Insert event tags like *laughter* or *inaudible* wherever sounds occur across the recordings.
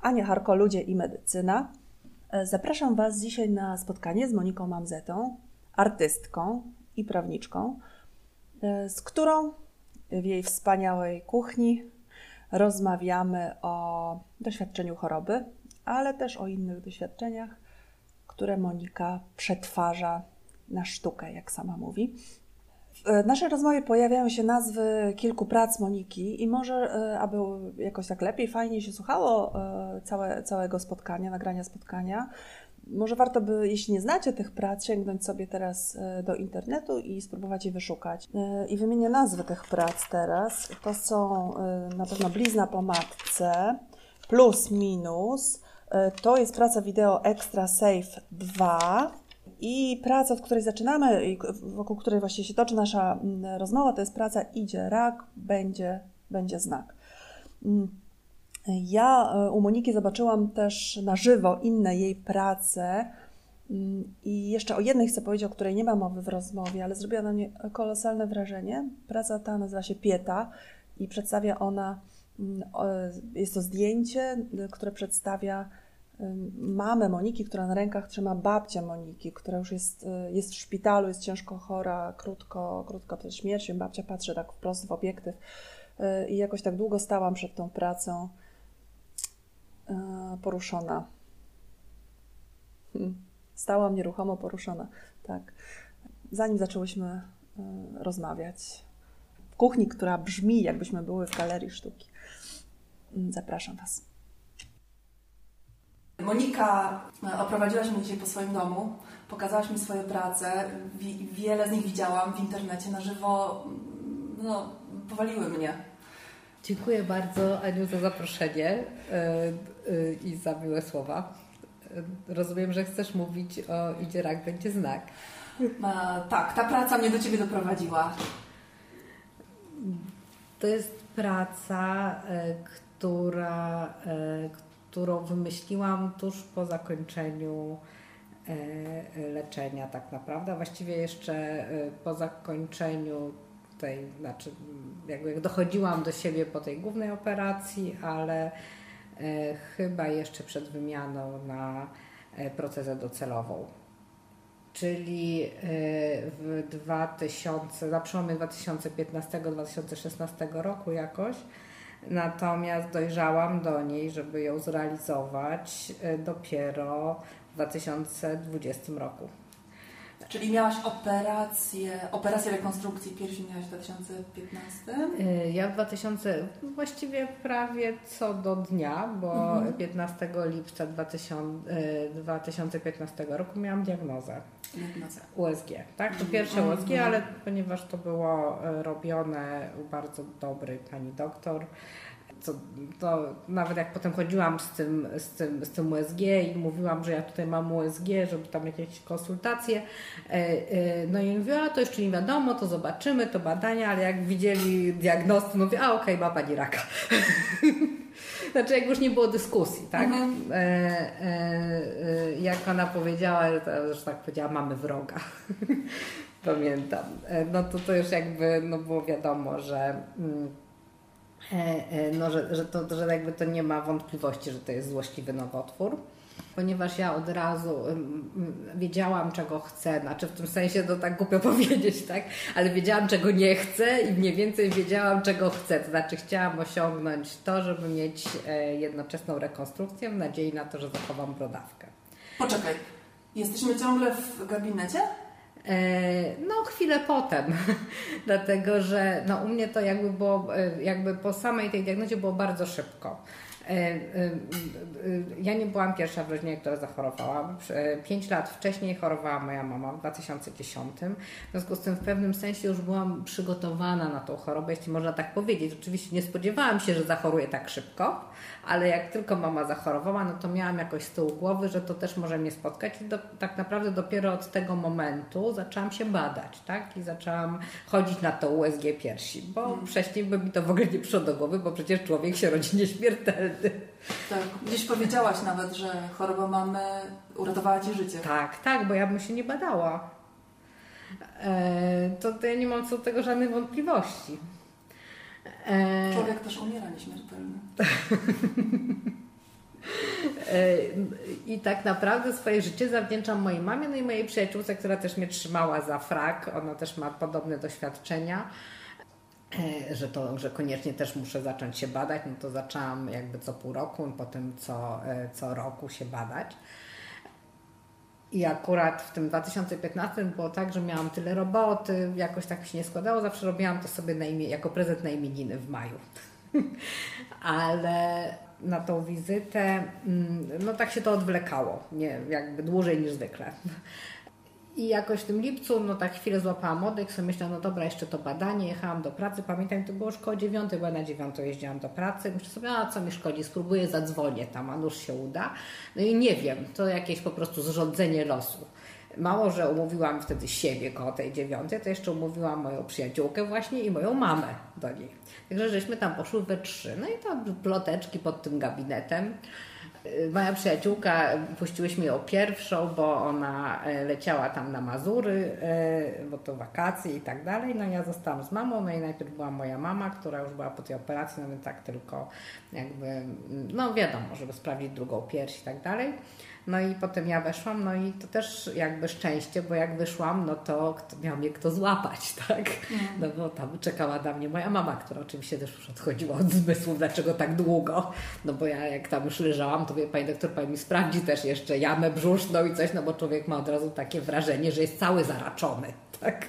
Ania Harko, Ludzie i Medycyna. E, zapraszam Was dzisiaj na spotkanie z Moniką Mamzetą, artystką i prawniczką, e, z którą w jej wspaniałej kuchni rozmawiamy o doświadczeniu choroby, ale też o innych doświadczeniach, które Monika przetwarza na sztukę, jak sama mówi. W naszej rozmowie pojawiają się nazwy kilku prac Moniki i może, e, aby jakoś tak lepiej, fajnie się słuchało e, całe, całego spotkania, nagrania spotkania, może warto by, jeśli nie znacie tych prac, sięgnąć sobie teraz e, do internetu i spróbować je wyszukać. I wymienię nazwy tych prac teraz. To są na pewno Blizna po matce, plus minus. To jest praca wideo Extra Safe 2 i praca, od której zaczynamy wokół której właśnie się toczy nasza mm, rozmowa, to jest praca idzie rak, będzie, będzie znak. Mm, ja e, u Moniki zobaczyłam też na żywo inne jej prace mm, i jeszcze o jednej chcę powiedzieć, o której nie ma mowy w rozmowie, ale zrobiła na mnie kolosalne wrażenie. Praca ta nazywa się Pieta i przedstawia ona, jest to zdjęcie, które przedstawia mamę Moniki, która na rękach trzyma babcia Moniki, która już jest, y, jest w szpitalu, jest ciężko chora, krótko, krótko przed śmiercią. Babcia patrzy tak wprost w obiektyw y, i jakoś tak długo stałam przed tą pracą y, poruszona. Hmm. Stałam nieruchomo poruszona, tak. Zanim zaczęłyśmy rozmawiać w kuchni, która brzmi, jakbyśmy były w galerii sztuki. Zapraszam Was. Monika, e, oprowadziłaś mnie dzisiaj po swoim domu, pokazałaś mi swoje prace, wiele z nich widziałam w internecie na żywo, mm, no, powaliły mnie. Dziękuję bardzo Aniu za zaproszenie e, e, i za miłe słowa. Rozumiem, że chcesz mówić o Idzie rak, będzie znak. tak, ta praca mnie do Ciebie doprowadziła. To jest praca, która, którą wymyśliłam tuż po zakończeniu e, leczenia tak naprawdę. Właściwie jeszcze e, po zakończeniu tej, znaczy jakby jak dochodziłam do siebie po tej głównej operacji, ale e, chyba jeszcze przed wymianą na procezę docelową. Czyli w 2000, na przełomie 2015-2016 roku jakoś Natomiast dojrzałam do niej, żeby ją zrealizować e, dopiero w 2020 roku. Czyli miałaś operację, operację rekonstrukcji piersi miałaś w 2015? E, ja w 2000, właściwie prawie co do dnia, bo mhm. 15 lipca 2000, 2015 e, roku miałam diagnozę. Diagnozę. USG, tak? To pierwsze mhm. USG, ale ponieważ to było robione u bardzo dobrej pani doktor, co, to nawet jak potem chodziłam z tym, z, tym, z tym USG i mówiłam, że ja tutaj mam USG, żeby tam jakieś konsultacje, e, e, no i mówiła, a to jeszcze nie wiadomo, to zobaczymy, to badania, ale jak widzieli diagnozę, mówię, a okej, okay, ma pani raka. *laughs* Znaczy, jak już nie było dyskusji, tak? Mhm. E, e, jak ona powiedziała, że tak powiedziała, mamy wroga. *laughs* Pamiętam. No to to już jakby no było wiadomo, że. Mm, E, e, no, że, że, to, że jakby to nie ma wątpliwości, że to jest złośliwy nowotwór. Ponieważ ja od razu wiedziałam, czego chcę, znaczy w tym sensie to tak głupio *laughs* powiedzieć, tak? Ale wiedziałam, czego nie chcę i mniej więcej wiedziałam, czego chcę. To znaczy chciałam osiągnąć to, żeby mieć e, jednoczesną rekonstrukcję w nadziei na to, że zachowam brodawkę. Poczekaj, jesteśmy ciągle w gabinecie? E, no, chwilę potem, *laughs* dlatego że no, u mnie to jakby było, e, jakby po samej tej diagnozie było bardzo szybko. E, ja nie byłam pierwsza w rodzinie, która zachorowała. Pięć lat wcześniej chorowała moja mama w 2010. W związku z tym w pewnym sensie już byłam przygotowana na tą chorobę, jeśli można tak powiedzieć. Oczywiście nie spodziewałam się, że zachoruję tak szybko, ale jak tylko mama zachorowała, no to miałam jakoś z tyłu głowy, że to też może mnie spotkać i do, tak naprawdę dopiero od tego momentu zaczęłam się badać, tak? I zaczęłam chodzić na to USG piersi, bo hmm. wcześniej by mi to w ogóle nie przyszło do głowy, bo przecież człowiek się rodzi *laughs* nieśmiertelny. Tak, gdzieś powiedziałaś nawet, że choroba mamy uratowała Ci życie. Tak, tak, bo ja bym się nie badała. E, to, to ja nie mam co do tego żadnych wątpliwości. E... Człowiek też umiera nieśmiertelny. *laughs* I tak naprawdę swoje życie zawdzięczam mojej mamie, no i mojej przyjaciółce, która też mnie trzymała za frak. Ona też ma podobne doświadczenia. E, że to, że koniecznie też muszę zacząć się badać, no to zaczęłam jakby co pół roku, potem co, e, co roku się badać. I akurat w tym 2015 było tak, że miałam tyle roboty, jakoś tak się nie składało, zawsze robiłam to sobie na imię, jako prezent na imieniny w maju. *laughs* Ale na tą wizytę, mm, no tak się to odwlekało, nie, jakby dłużej niż zwykle. I jakoś w tym lipcu, no tak chwilę złapałam oddech, sobie myślałam, no dobra, jeszcze to badanie, jechałam do pracy, pamiętam, to było już koło dziewiątej, bo ja na dziewiątą jeździłam do pracy, myślę sobie, a co mi szkodzi, spróbuję, zadzwonię tam, a nuż się uda. No i nie wiem, to jakieś po prostu zrządzenie losu. Mało, że umówiłam wtedy siebie koło tej dziewiątej, to jeszcze umówiłam moją przyjaciółkę właśnie i moją mamę do niej. Także żeśmy tam poszły we trzy. No i tam ploteczki pod tym gabinetem. Moja przyjaciółka, puściłyśmy ją pierwszą, bo ona e, leciała tam na Mazury, e, bo to wakacje i tak dalej. No ja zostałam z mamą, no i najpierw była moja mama, która już była po tej operacji, no więc tak tylko jakby, no wiadomo, żeby sprawdzić drugą pierś i tak dalej. No i potem ja weszłam, no i to też jakby szczęście, bo jak wyszłam, no to miał mnie kto złapać, *laughs* tak? Mm. No bo tam czekała na mnie moja mama, która oczywiście też już odchodziła od zmysłów, dlaczego tak długo. No bo ja jak tam już leżałam, to wie pani doktor, pani mi sprawdzi też jeszcze jamę brzuszną i coś, no bo człowiek ma od razu takie wrażenie, że jest cały zaraczony, *laughs* tak?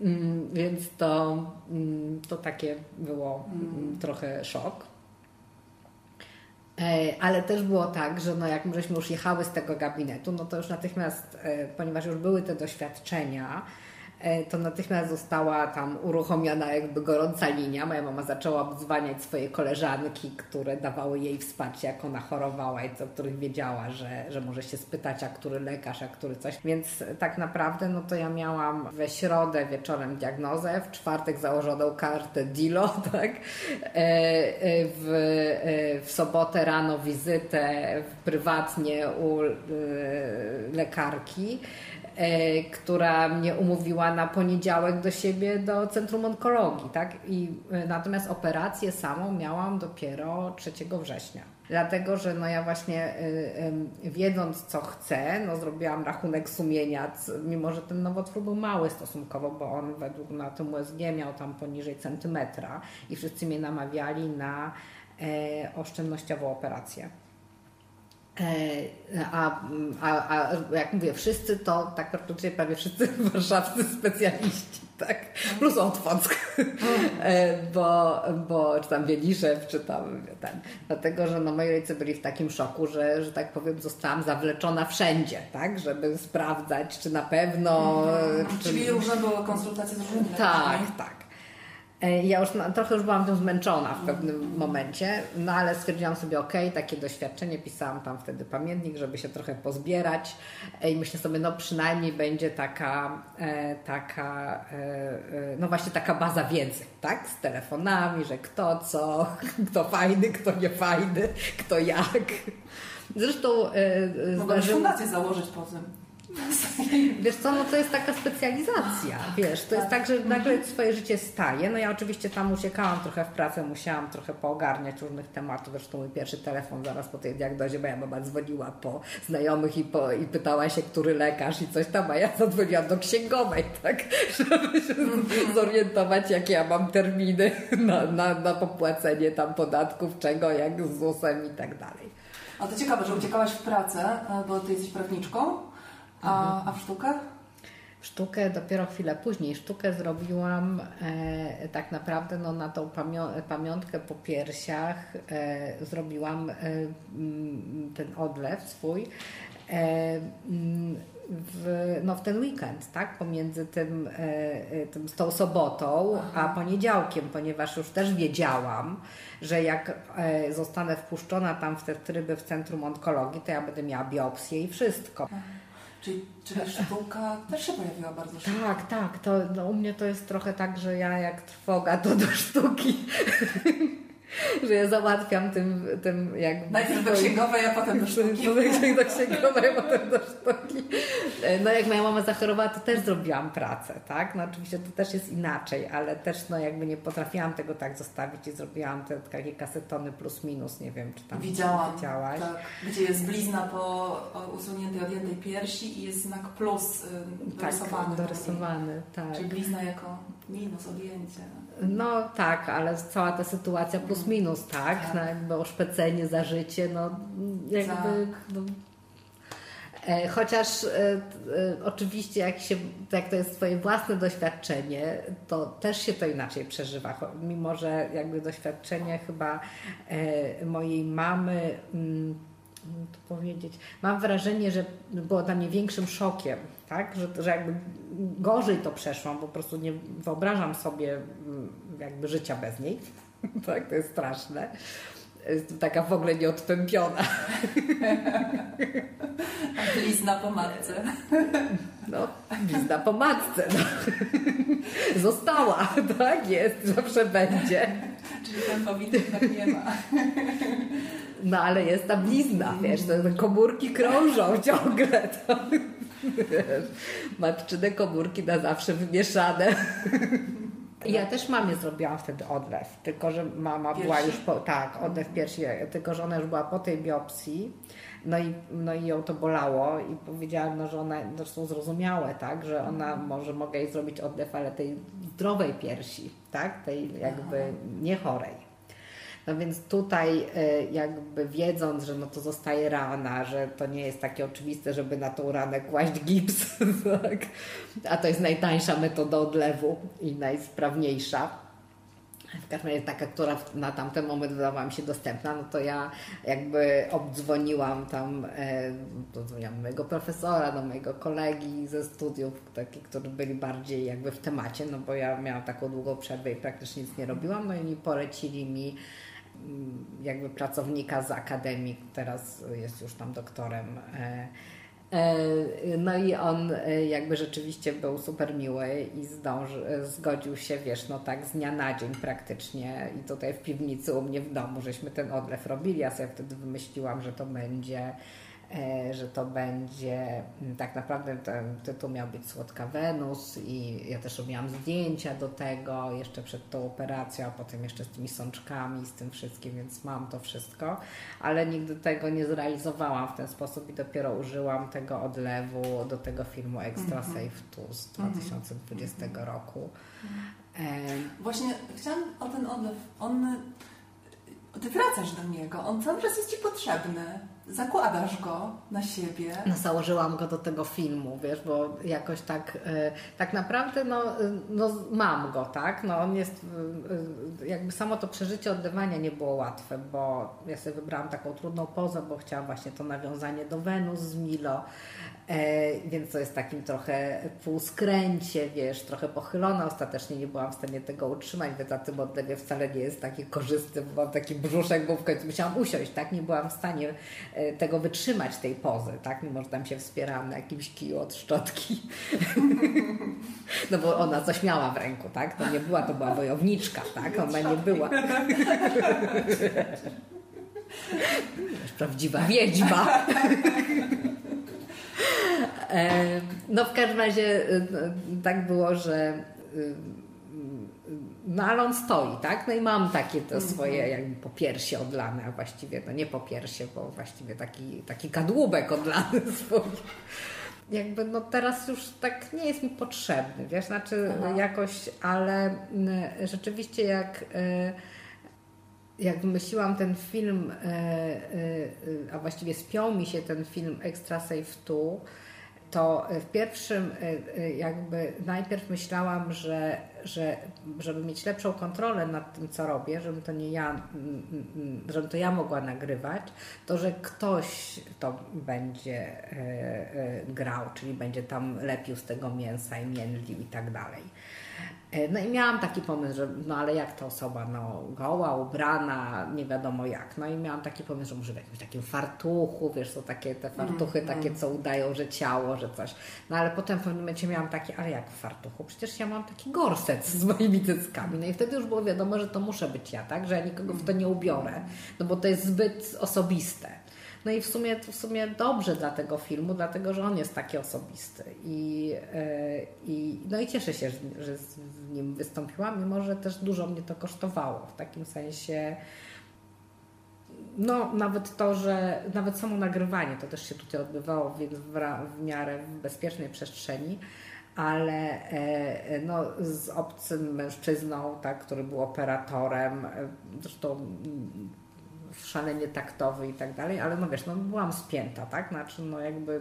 Mm, więc to, mm, to takie było trochę szok. E, ale też było tak, że no jak żeśmy już jechały z tego gabinetu, no to już natychmiast, e, ponieważ już były te doświadczenia, to natychmiast została tam uruchomiona jakby gorąca linia. Moja mama zaczęła obdzwaniać swoje koleżanki, które dawały jej wsparcie, jak ona chorowała i co, których wiedziała, że, że może się spytać, a który lekarz, a który coś. Więc tak naprawdę, no to ja miałam we środę wieczorem diagnozę, w czwartek założoną kartę DILO, *laughs* tak? E, e, w, w sobotę rano wizytę prywatnie u lekarki. E, która mnie umówiła na poniedziałek do siebie do Centrum Onkologii, tak? I e, natomiast operację samą miałam dopiero 3 września. Dlatego, że no ja właśnie e, wiedząc co chcę, no zrobiłam rachunek sumienia, mimo że ten nowotwór był mały stosunkowo, bo on według na tym USG miał tam poniżej centymetra i wszyscy mnie namawiali na oszczędnościową operację. E, a, a, a jak mówię, wszyscy to tak praktycznie prawie wszyscy *laughs* warszawscy specjaliści, tak? Plus Otwock, e, bo, bo czy tam Wieliszew, czy tam ten. Dlatego, że no, moi rodzice byli w takim szoku, że, że tak powiem zostałam zawleczona wszędzie, tak? Żeby sprawdzać, czy na pewno... Mhm. Czy... Czyli różne były konsultacje z różnymi Tak, tak. E, ja już trochę już byłam tym zmęczona w pewnym momencie, no ale stwierdziłam sobie, ok, takie doświadczenie, pisałam tam wtedy pamiętnik, żeby się trochę pozbierać e, i myślę sobie, no przynajmniej będzie taka, e, taka no właśnie taka baza wiedzy, tak, z telefonami, że kto co, *laughs* kto fajny, kto niefajny, kto jak. Zresztą Mogę fundację założyć po tym. Wiesz co, no to jest taka specjalizacja, wiesz, to jest tak, że nagle swoje życie staje, no ja oczywiście tam uciekałam trochę w pracę, musiałam trochę poogarniać różnych tematów, zresztą mój pierwszy telefon zaraz po tej diagnozie, moja mama dzwoniła po znajomych i, po, i pytała się, który lekarz i coś tam, a ja zadzwoniłam do księgowej, tak, *laughs* żeby się zorientować, jakie ja mam terminy na, na, na popłacenie tam podatków, czego, jak z ZUS-em i tak dalej. A to ciekawe, że uciekałaś w pracę, e, bo ty jesteś prawniczką, a, a w sztukę? Sztukę dopiero chwilę później. Sztukę zrobiłam e, tak naprawdę no, na tą pamiątkę po piersiach. E, zrobiłam e, ten odlew swój. E, w, no, w ten weekend, tak? Pomiędzy tym, e, e, tym, tą sobotą a poniedziałkiem, ponieważ już też wiedziałam, że jak zostanę wpuszczona tam w te tryby w Centrum Onkologii, to ja będę miała biopsję i wszystko. Aha. Czyli, czyli sztuka też się pojawiła bardzo szybko. Tak, tak. To, no, u mnie to jest trochę tak, że ja jak trwoga, to do sztuki. *laughs* *laughs* że ja załatwiam tym, tym jakby... Najpierw do *laughs* księgowej, *laughs* a potem do sztuki. do księgowej, a potem do sztuki. No jak moja mama zachorowała, to też zrobiłam pracę, tak? No oczywiście to też jest inaczej, ale też no jakby nie potrafiłam tego tak zostawić i zrobiłam te takie kasetony plus minus, nie wiem, czy tam Widziałam, widziałaś. Tak, gdzie jest blizna po usuniętej odjętej piersi i jest znak plus dorysowany. Tak, dorysowany, tak. Czyli blizna jako minus odjęcie. No tak, ale cała ta sytuacja plus minus, tak? tak. No, jakby oszpecenie za życie, no jakby... Tak. No, e, Chociaż e, e, oczywiście, jak, się, jak to jest Twoje własne doświadczenie, to też się to inaczej przeżywa. Mimo, że jakby doświadczenie chyba mojej mamy, mm, to powiedzieć, mam wrażenie, że było dla mnie większym szokiem, tak? Że, że jakby gorzej to przeszłam, po prostu nie wyobrażam sobie mm, jakby życia bez niej. *laughs* tak, to jest straszne. Jest taka w ogóle nieodtępiona. *laughs* A blizna po matce. *laughs* No, blizna po matce. No. Została, tak jest, zawsze będzie. Czyli ten powinny tak nie ma. No ale jest ta blizna, wiesz, te komórki krążą ciągle. To, matczyne komórki na zawsze wymieszane. Ja też mamie zrobiłam wtedy odlew, tylko że mama była już po, tak, odlew piersi, tylko że ona już była po tej biopsji, no i, no i ją to bolało i powiedziałam, no, że ona, zresztą zrozumiałe, tak, że ona może mogę jej zrobić odlew, ale tej zdrowej piersi, tak, tej jakby nie chorej. No więc tutaj e, jakby wiedząc, że no to zostaje rana, że to nie jest takie oczywiste, żeby na tą ranę kłaść gips, *laughs* tak? a to jest najtańsza metoda odlewu i najsprawniejsza. W każdym razie taka, która na tamten moment wydawała mi się dostępna, no to ja jakby obdzwoniłam tam, e, mojego profesora, do mojego kolegi ze studiów, taki, którzy byli bardziej jakby w temacie, no bo ja miałam taką długą przerwę i praktycznie nic nie robiłam, no i polecili mi jakby pracownika z akademii, teraz jest już tam doktorem. E, e, no i on e, jakby rzeczywiście był super miły i zdąży, zgodził się, wiesz, no tak z dnia na dzień praktycznie i tutaj w piwnicy u mnie w domu, żeśmy ten odlew robili. Ja sobie wtedy wymyśliłam, że to będzie że to będzie, mm, tak naprawdę ten tytuł miał być Słodka Wenus i ja też robiłam zdjęcia do tego jeszcze przed tą operacją, a potem jeszcze z tymi sączkami, z tym wszystkim, więc mam to wszystko, ale nigdy tego nie zrealizowałam w ten sposób i dopiero użyłam tego odlewu do tego filmu Extra -hmm. Safe 2 z 2020 mm -hmm. roku. Mm Właśnie chciałam o ten odlew, on, ty wracasz do niego, on cały czas jest Ci potrzebny zakładasz go na siebie. No, założyłam go do tego filmu, wiesz, bo jakoś tak, e, tak naprawdę no, e, no mam go, tak? No on jest, e, jakby samo to przeżycie oddywania nie było łatwe, bo ja sobie wybrałam taką trudną pozę, bo chciałam właśnie to nawiązanie do Wenus z Milo, więc to jest takim trochę półskręcie, wiesz, trochę pochylona. Ostatecznie nie byłam w stanie tego utrzymać, więc na tym odlewie wcale nie jest taki korzystny, bo mam taki brzuszek, bo w końcu musiałam usiąść, tak? Nie byłam w stanie tego wytrzymać, tej pozy, tak? Mimo, że tam się wspierałam na jakimś kiju od szczotki. *laughs* no bo ona coś miała w ręku, tak? To nie była, to była wojowniczka, tak? Ona nie była. *laughs* Prawdziwa wiedźma. *laughs* E, no w każdym razie e, tak było, że e, no ale on stoi, tak? No i mam takie to mhm. swoje jakby popiersie odlane, a właściwie no nie popiersie, bo właściwie taki, taki kadłubek odlany *laughs* swój. Jakby no teraz już tak nie jest mi potrzebny, wiesz, znaczy Aha. jakoś, ale rzeczywiście jak jak wymyśliłam ten film, a właściwie spiął mi się ten film Extra Safe 2, to w pierwszym jakby najpierw myślałam, że, że żeby mieć lepszą kontrolę nad tym, co robię, żebym to nie ja, mm, mm, żebym to ja mogła nagrywać, to że ktoś to będzie y, grał, czyli będzie tam lepił z tego mięsa i międlił i tak dalej. E, no i miałam taki pomysł, że no ale jak ta osoba, no goła, ubrana, nie wiadomo jak. No i miałam taki pomysł, że może w jakimś takim fartuchu, wiesz, są takie te fartuchy mm, takie, co udają, że ciało, że coś. No ale potem w pewnym momencie miałam takie, ale jak w fartuchu? Przecież ja mam taki gorset z moimi cyckami. No i wtedy już było wiadomo, że to muszę być ja, tak? Że ja nikogo w to nie ubiorę, no bo to jest zbyt osobiste. No i w sumie, w sumie dobrze dla tego filmu, dlatego że on jest taki osobisty. I, e, i, no i cieszę się, że w nim wystąpiłam, mimo że też dużo mnie to kosztowało. W takim sensie, no nawet to, że nawet samo nagrywanie to też się tutaj odbywało w, w, w miarę bezpiecznej przestrzeni ale e, no, z obcym mężczyzną, tak, który był operatorem, e, zresztą szalenie taktowy i tak dalej, ale no wiesz, no byłam spięta, tak? Znaczy, no jakby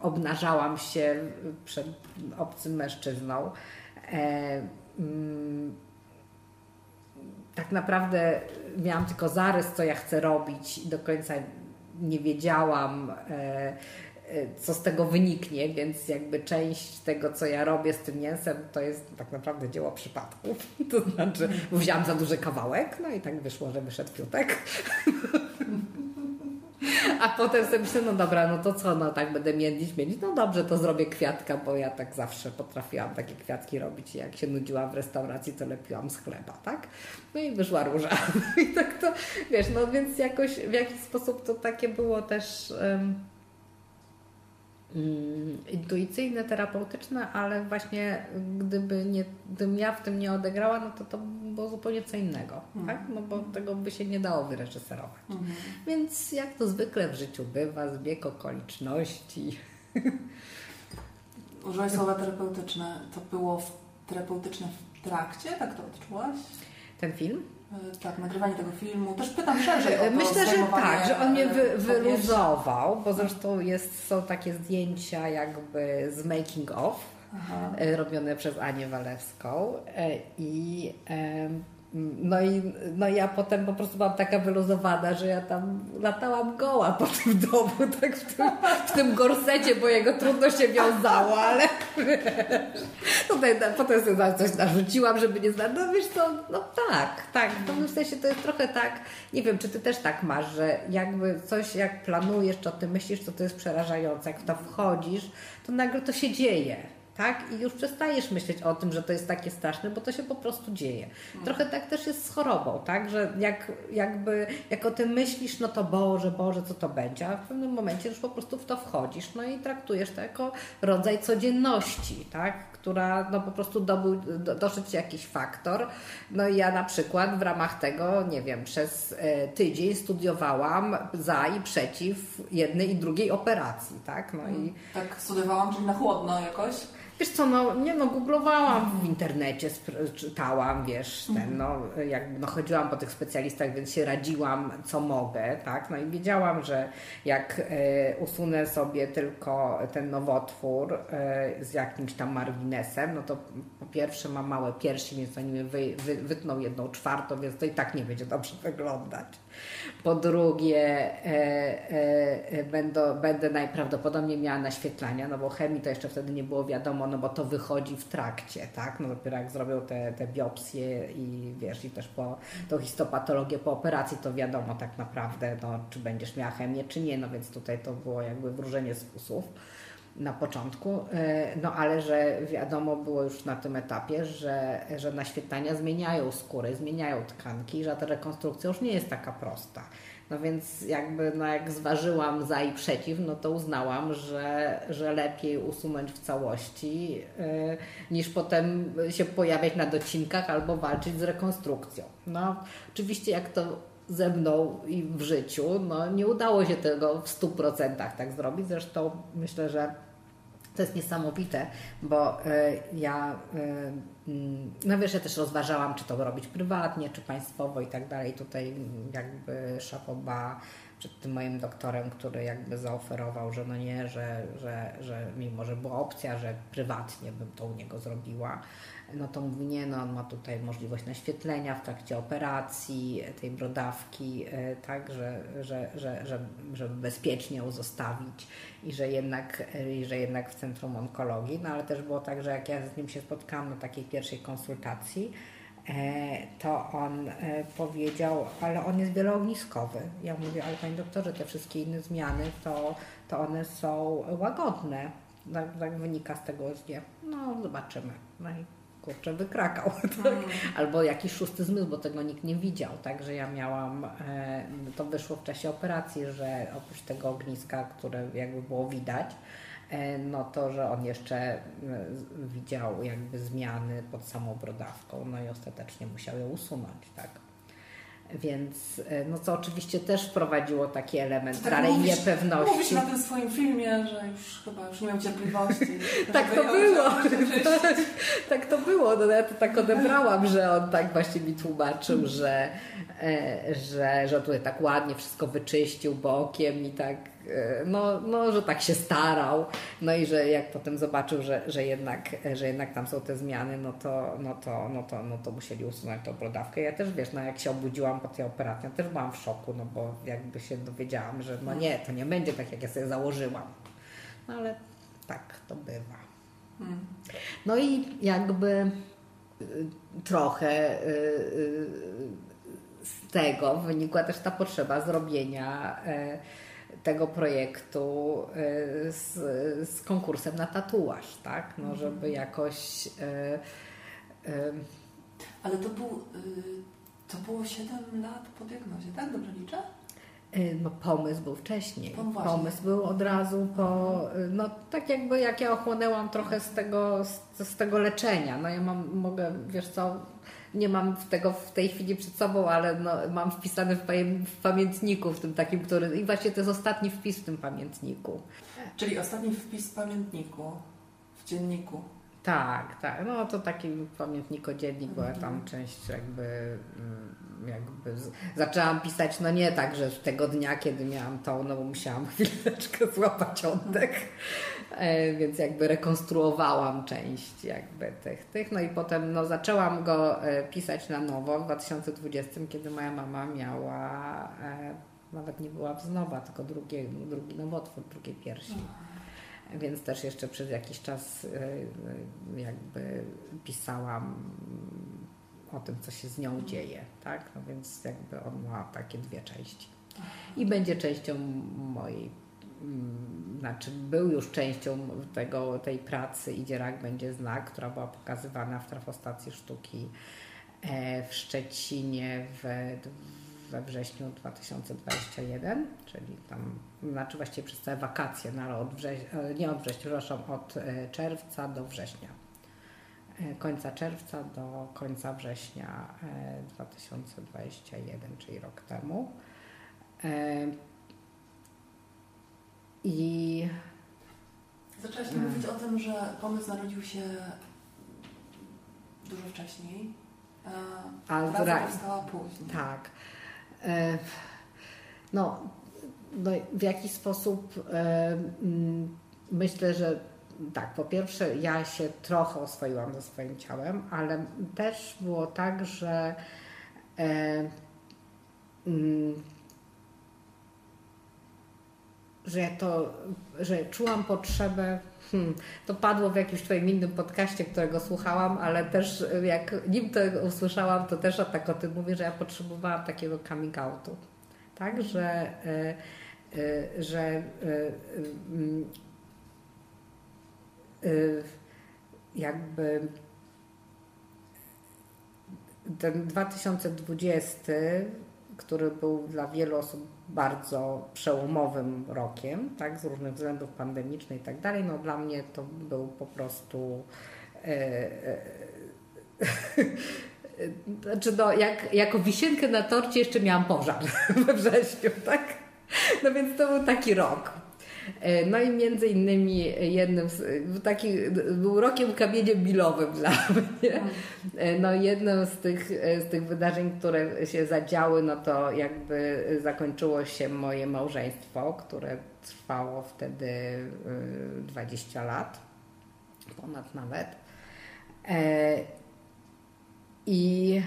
obnażałam się przed obcym mężczyzną. E, mm, tak naprawdę miałam tylko zarys, co ja chcę robić i do końca nie wiedziałam, e, co z tego wyniknie, więc jakby część tego, co ja robię z tym mięsem, to jest tak naprawdę dzieło przypadku. *laughs* To znaczy, wziąłam za duży kawałek, no i tak wyszło, że wyszedł piutek. *laughs* A potem sobie myślę, no dobra, no to co, no tak będę międzić, międzić. No dobrze, to zrobię kwiatka, bo ja tak zawsze potrafiłam takie kwiatki robić. Jak się nudziłam w restauracji, to lepiłam z chleba, tak? No i wyszła róża. *laughs* I tak to, wiesz, no więc jakoś w jakiś sposób to takie było też... Um, intuicyjne, terapeutyczne, ale właśnie gdyby nie, gdybym ja w tym nie odegrała, no to to było zupełnie co innego, mhm. tak? No bo tego by się nie dało wyreżyserować. Mhm. Więc jak to zwykle w życiu bywa, zbieg okoliczności. *laughs* Użyłaś słowa terapeutyczne. To było terapeutyczne w trakcie? Tak to odczułaś? Ten film? E, tak, nagrywanie tego filmu. Też pytam szerzej o to Myślę, że tak, że on mnie wy, wyluzował, bo zresztą jest, są takie zdjęcia jakby z making of, Aha. E, robione przez Anię Walewską e, i no i no ja potem po prostu byłam taka wyluzowana, że ja tam latałam goła po tym domu, *laughs* tak w tym, w tym gorsecie, bo jego trudno się wiązało, ale *laughs* tutaj potem sobie coś narzuciłam, żeby nie znać. No wiesz co, no tak, tak. W pewnym sensie to jest trochę tak, nie wiem, czy ty też tak masz, że jakby coś jak planujesz, czy o tym myślisz, to to jest przerażające. Jak w to wchodzisz, to nagle to się dzieje tak? I już przestajesz myśleć o tym, że to jest takie straszne, bo to się po prostu dzieje. Mhm. Trochę tak też jest z chorobą, tak? Że jak, jakby, jak o tym myślisz, no to Boże, Boże, co to będzie? A w pewnym momencie już po prostu w to wchodzisz, no i traktujesz to jako rodzaj codzienności, tak? Która no po prostu dobył, do, doszedł się jakiś faktor. No i ja na przykład w ramach tego, nie wiem, przez e, tydzień studiowałam za i przeciw jednej i drugiej operacji, tak? No i... Tak studiowałam, czyli na chłodno jakoś? Wiesz co, no nie no, googlowałam w internecie, czytałam, wiesz, ten, mhm. no jakby no, chodziłam po tych specjalistach, więc się radziłam, co mogę, tak, no i wiedziałam, że jak e, usunę sobie tylko ten nowotwór e, z jakimś tam marginesem, no to po pierwsze mam małe piersi, więc oni mi wy, wy, wytną jedną czwartą, więc to i tak nie będzie dobrze wyglądać. Po drugie, e, e, e, będę, będę najprawdopodobniej miała naświetlania, no bo chemii to jeszcze wtedy nie było wiadomo, no bo to wychodzi w trakcie, tak? No dopiero jak zrobią te, te biopsje i wiesz, i też po tą histopatologię po operacji, to wiadomo tak naprawdę, no, czy będziesz miała chemię, czy nie, no więc tutaj to było jakby wróżenie z fusów na początku, e, no ale że wiadomo było już na tym etapie, że, że naświetlania zmieniają skórę, zmieniają tkanki, że ta rekonstrukcja już nie jest taka prosta. No więc jakby no jak zważyłam za i przeciw, no to uznałam, że, że lepiej usunąć w całości yy, niż potem się pojawiać na docinkach albo walczyć z rekonstrukcją. No oczywiście jak to ze mną i w życiu, no nie udało się tego w 100% tak zrobić. Zresztą myślę, że to jest niesamowite, bo y, ja, y, mm, no wiesz, ja też rozważałam, czy to robić prywatnie, czy państwowo i tak dalej. Tutaj jakby szapoba przed tym moim doktorem, który jakby zaoferował, że no nie, że, że, że mimo, że była opcja, że prywatnie bym to u niego zrobiła, no to mówi, nie, no on ma tutaj możliwość naświetlenia w trakcie operacji, tej brodawki, e, tak, że, że, że, że, żeby bezpiecznie ją zostawić i że jednak, i że jednak w Centrum Onkologii, no ale też było tak, że jak ja z nim się spotkałam na takiej pierwszej konsultacji, E, to on e, powiedział, ale on jest wieloogniskowy. Ja mówię, ale panie doktorze, te wszystkie inne zmiany, to, to one są łagodne. Tak, tak wynika z tego SG. No, zobaczymy. No i kurczę, wykrakał. *laughs* Tak? Mm. Albo jakiś szósty zmysł, bo tego nikt nie widział. Także ja miałam, e, to wyszło w czasie operacji, że oprócz tego ogniska, które jakby było widać, E, no to, że on jeszcze e, widział jakby zmiany pod samą brodawką, no i ostatecznie musiał ją usunąć, tak. Więc, e, no co oczywiście też wprowadziło taki element tak dalej mówisz, niepewności. Mówisz na tym swoim filmie, że już chyba już nie miał cierpliwości. *laughs* tak to było. *laughs* tak to było. No ja to tak odebrałam, że on tak właśnie mi tłumaczył, że, że, że tutaj tak ładnie wszystko wyczyścił bokiem i tak E, no, no, że tak się starał, no i że jak potem zobaczył, że, że, jednak, że jednak tam są te zmiany, no to, no to, no to, no to musieli usunąć tą brodawkę. Ja też, wiesz, no jak się obudziłam po tej operacji, też byłam w szoku, no bo jakby się dowiedziałam, że no nie, to nie będzie tak, jak ja sobie założyłam. No ale tak to bywa. Hmm. No i jakby y, trochę y, y, z tego wynikła też ta potrzeba zrobienia tego projektu y, z, z konkursem na tatuaż, tak? No, mhm. żeby jakoś. Y, y, Ale to, był, to było 7 lat po diagnozie, tak? Dobrze liczę? No, pomysł był wcześniej. No pomysł był od razu po, no tak jakby jak ja ochłonęłam trochę z tego, z, z tego leczenia. No ja mam, mogę, wiesz co, nie mam tego w tej chwili przed sobą, ale no, mam wpisane w, pamiętniku, w tym takim, który. I właśnie to jest ostatni wpis w tym pamiętniku. Czyli ostatni wpis w pamiętniku, w dzienniku. Tak, tak. No to taki pamiętniko-dziennik, bo ja tam mhm. część jakby, mm, jakby z... zaczęłam pisać, no nie tak, że tego dnia, kiedy miałam to, no bo musiałam *laughs* chwileczkę złapać oddech. E, więc jakby rekonstruowałam część jakby tych, tych. No i potem no, zaczęłam go e, pisać na nowo w 2020, kiedy moja mama miała, e, nawet nie była wznowa, tylko drugie, drugi nowotwór, drugiej piersi. Więc też jeszcze przez jakiś czas jakby pisałam o tym, co się z nią dzieje, tak? No więc jakby on ma takie dwie części. I będzie częścią mojej Mm, znaczy był już częścią tego, tej pracy Idzie Rak będzie znak, która była pokazywana w trafostacji sztuki e, w Szczecinie we wrześniu 2021, czyli tam, znaczy właściwie przez całe wakacje, no ale od września, e, nie od września, przepraszam, od e, czerwca do września. Końca czerwca do końca września 2021, czyli rok temu. I zaczęłaś hmm. mówić o tym, że pomysł narodził się dużo wcześniej, a, praca powstała później. Tak. E, no, no, w jakiś sposób e, myślę, że tak, po pierwsze ja się trochę oswoiłam ze swoim ciałem, ale też było tak, że e, mm, że to, że czułam potrzebę, hmm, to padło w jakimś Twoim innym podcaście, którego słuchałam, ale też jak nim to usłyszałam, to też tak o tym mówię, że ja potrzebowałam takiego coming outu, tak, że, y, y, że y, jakby ten 2020, który był dla wielu osób bardzo przełomowym rokiem, tak, z różnych względów pandemicznych i tak dalej. No dla mnie to był po prostu e, e, *laughs* znaczy no, jak, jako wisienkę na torcie jeszcze miałam pożar *laughs* we wrześniu, tak? No więc to był taki rok. E, no i między innymi jednym z, taki, był rokiem kamieniem milowym dla mnie. E, no jednym z tych, e, z tych wydarzeń, które się zadziały, no to jakby zakończyło się moje małżeństwo, które trwało wtedy 20 lat, ponad nawet. I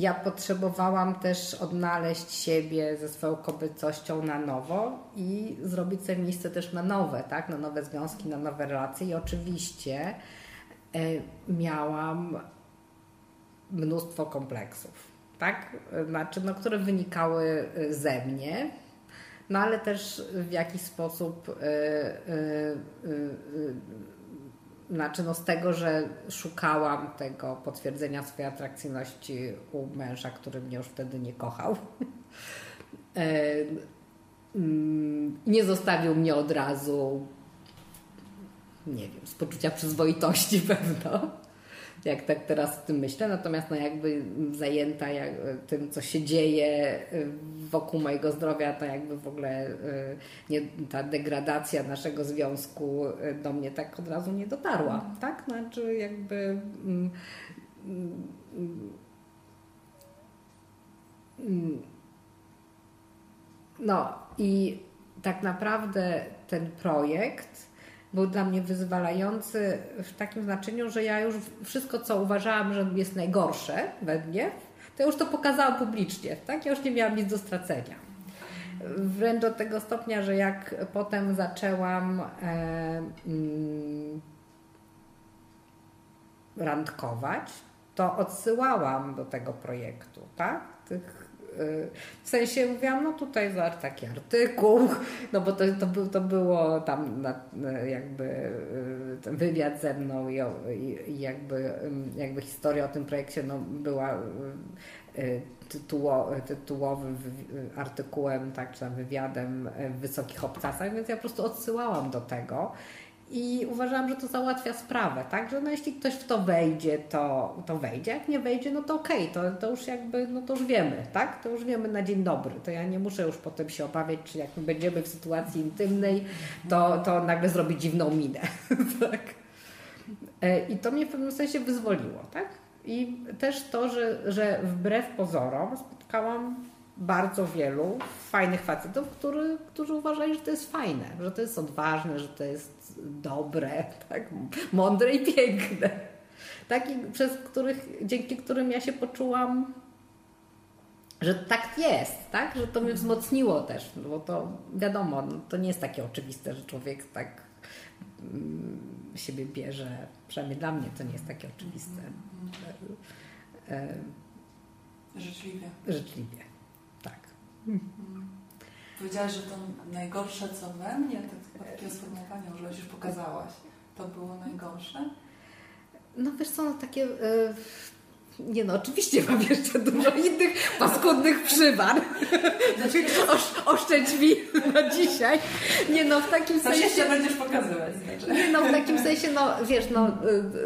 ja potrzebowałam też odnaleźć siebie ze swoją kobiecością na nowo i zrobić sobie miejsce też na nowe, tak? na nowe związki, na nowe relacje. I oczywiście e, miałam mnóstwo kompleksów, tak? Znaczy, no, które wynikały e, ze mnie, no ale też w jakiś sposób. Yy, znaczy no z tego, że szukałam tego potwierdzenia swojej atrakcyjności u męża, który mnie już wtedy nie kochał. *laughs* Mm, nie zostawił mnie od razu, nie wiem, z poczucia przyzwoitości *laughs* pewno jak tak teraz o tym myślę, natomiast no jakby zajęta jak, tym, co się dzieje y, wokół mojego zdrowia, to jakby w ogóle y, nie, ta degradacja naszego związku y, do mnie tak od razu nie dotarła, tak? Znaczy jakby mm, mm, mm, no i tak naprawdę ten projekt był dla mnie wyzwalający w takim znaczeniu, że ja już wszystko, co uważałam, że jest najgorsze we mnie, to już to pokazałam publicznie, tak? Ja już nie miałam nic do stracenia. Wręcz do tego stopnia, że jak potem zaczęłam e, mm, randkować, to odsyłałam do tego projektu, tak? Tych w sensie mówiłam, no tutaj zobacz taki artykuł, *laughs* no bo to, to, to było tam jakby y, wywiad ze mną i, i jakby, jakby historia o tym projekcie no, była y, y, tytuło, tytułowym artykułem, tak, czy tam wywiadem w Wysokich Obcasach, więc ja po prostu odsyłałam do tego i uważałam, że to załatwia sprawę, tak? Że no jeśli ktoś w to wejdzie, to, to wejdzie, jak nie wejdzie, no to okej, okay, to, to już jakby, no to już wiemy, tak? To już wiemy na dzień dobry, to ja nie muszę już potem się obawiać, czy jak będziemy w sytuacji intymnej, to, to nagle zrobi dziwną minę, *laughs* tak? E, I to mnie w pewnym sensie wyzwoliło, tak? I też to, że, że wbrew pozorom spotkałam bardzo wielu fajnych facetów, który, którzy uważali, że to jest fajne, że to jest odważne, że to jest dobre, tak, mądre i piękne. Taki, przez których, dzięki którym ja się poczułam, że tak jest, tak? że to mnie wzmocniło też, bo to wiadomo, no, to nie jest takie oczywiste, że człowiek tak mm, siebie bierze, przynajmniej dla mnie to nie jest takie oczywiste. E, życzliwie. Życzliwie. Hmm. Powiedziałaś, że to najgorsze, co we mnie, to takie sformułowanie użyłaś, już pokazałaś. To było najgorsze? No wiesz co, no takie... Yy nie no, oczywiście mam jeszcze dużo innych paskudnych przywar. Znaczy, Osz, oszczędź mi na dzisiaj. Nie no, w takim sensie... jeszcze będziesz pokazywać. Znaczy. Nie no, w takim sensie, no wiesz, no y,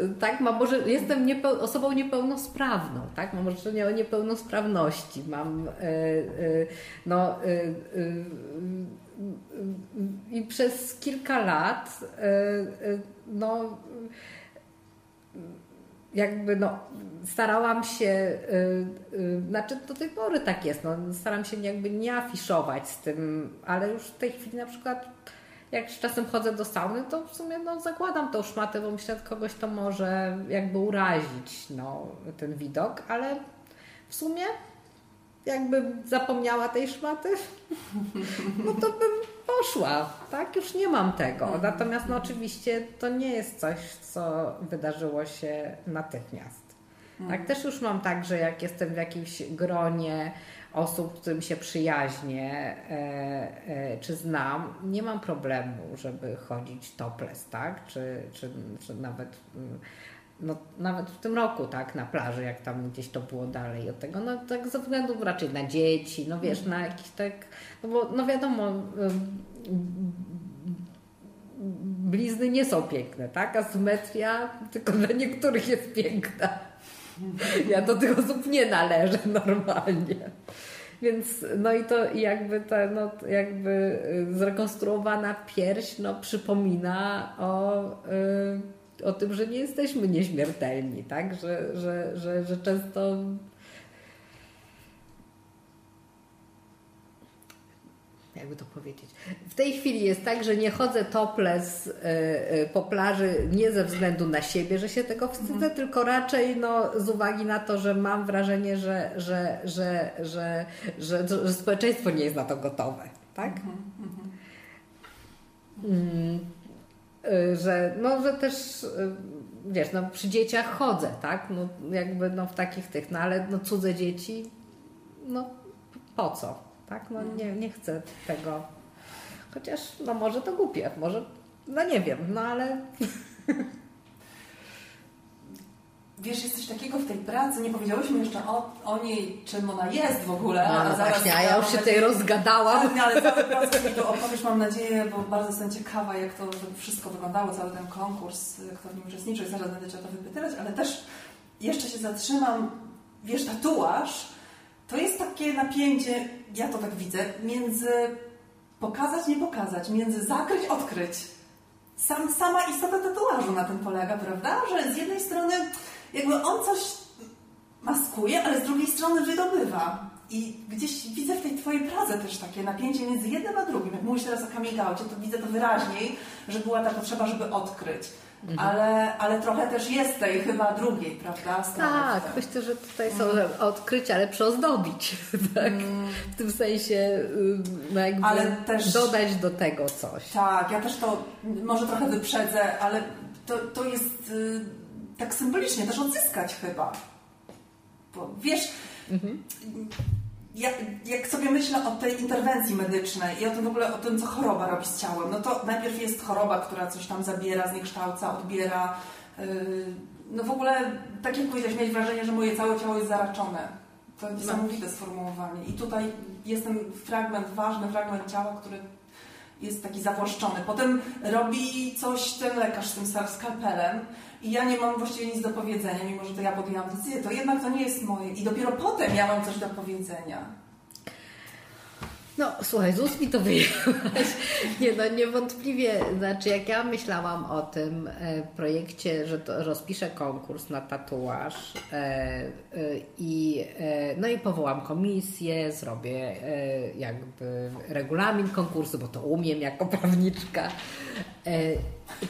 y, tak, ma może jestem niepeł, osobą niepełnosprawną, tak, mam orzeczenie o niepełnosprawności, mam y, no i przez kilka lat no jakby no, starałam się, yy, yy, znaczy do tej pory tak jest, no, staram się jakby nie afiszować z tym, ale już w tej chwili na przykład jak czasem chodzę do sauny, to w sumie no, zakładam tą szmatę, bo myślę, że kogoś to może jakby urazić no, ten widok, ale w sumie jakbym zapomniała tej szmaty, *laughs* no to bym poszła, tak? Już nie mam tego. Natomiast no oczywiście to nie jest coś, co wydarzyło się natychmiast. Tak, mhm. też już mam tak, że jak jestem w jakimś gronie osób, którym się przyjaźnię e, e, czy znam, nie mam problemu, żeby chodzić topless, tak? Czy, czy, czy nawet mm, no, nawet w tym roku, tak, na plaży, jak tam gdzieś to było dalej od tego, no tak ze względu raczej na dzieci, no wiesz, na jakiś tak, no bo no wiadomo, blizny nie są piękne, tak, a symetria tylko dla niektórych jest piękna. Ja do tych osób nie należę normalnie. Więc no i to jakby ta no, jakby y, zrekonstruowana pierś no, przypomina o y, o tym, że nie jesteśmy nieśmiertelni, tak? Że, że, że, że często jakby to powiedzieć. W tej chwili jest tak, że nie chodzę topless y, y, po plaży nie ze względu na siebie, że się tego wstydzę, mhm. tylko raczej no, z uwagi na to, że mam wrażenie, że, że, że, że, że, że społeczeństwo nie jest na to gotowe. Tak? Mhm. mhm. Y, że, no, że też wiesz, no przy dzieciach chodzę, tak? No jakby no w takich tych, no ale no cudze dzieci, no po co? tak? No nie, nie chcę tego. Chociaż, no może to głupie, może, no nie wiem, no ale... *laughs* Wiesz, jest coś takiego w tej pracy, nie powiedziałyśmy jeszcze o, o niej, czym ona jest w ogóle. No, zaraz właśnie, a ja już się tutaj rozgadałam. Tak, ale cały proces mi tu opowiesz, mam nadzieję, bo bardzo jestem ciekawa, jak to wszystko wyglądało, cały ten konkurs, kto w nim uczestniczył i zaraz będę Cię o to wypytywać, ale też jeszcze się zatrzymam, wiesz, tatuaż to jest takie napięcie, ja to tak widzę, między pokazać, nie pokazać, między zakryć, odkryć. Sam, sama istota tatuażu na tym polega, prawda? Że z jednej strony jakby on coś maskuje, ale z drugiej strony wydobywa. I gdzieś widzę w tej Twojej pracy też takie napięcie między jednym a drugim. Jak mówisz teraz o coming to widzę to wyraźniej, że była ta potrzeba, żeby odkryć. Mhm. Ale, ale trochę też jest tej chyba drugiej, prawda? Tak, myślę, że tutaj są mhm. odkrycia, ale przyozdobić. *laughs* Tak? Mm. W tym sensie no jakby ale też, dodać do tego coś. Tak, ja też to może trochę wyprzedzę, ale to, to jest y, tak symbolicznie też odzyskać chyba. Bo wiesz, mhm jak, jak, sobie myślę o tej interwencji medycznej i o tym w ogóle, o tym, co choroba robi z ciałem, no to najpierw jest choroba, która coś tam zabiera, zniekształca, odbiera. Yy, no w ogóle, tak jak powiedziałeś, mieć wrażenie, że moje całe ciało jest zaraczone. To no. niesamowite sformułowanie. I tutaj jest ten fragment, ważny fragment ciała, który jest taki zawłaszczony. Potem robi coś ten lekarz z tym skalpelem i ja nie mam właściwie nic do powiedzenia, mimo że to ja podjęłam decyzję, to jednak to nie jest moje. I dopiero potem ja mam coś do powiedzenia. No, słuchaj, z ust mi to wyjęłaś. *laughs* Nie, no niewątpliwie, znaczy jak ja myślałam o tym e, projekcie, że to rozpiszę konkurs na tatuaż e, e, i no i powołam komisję, zrobię jakby regulamin konkursu, bo to umiem jako prawniczka,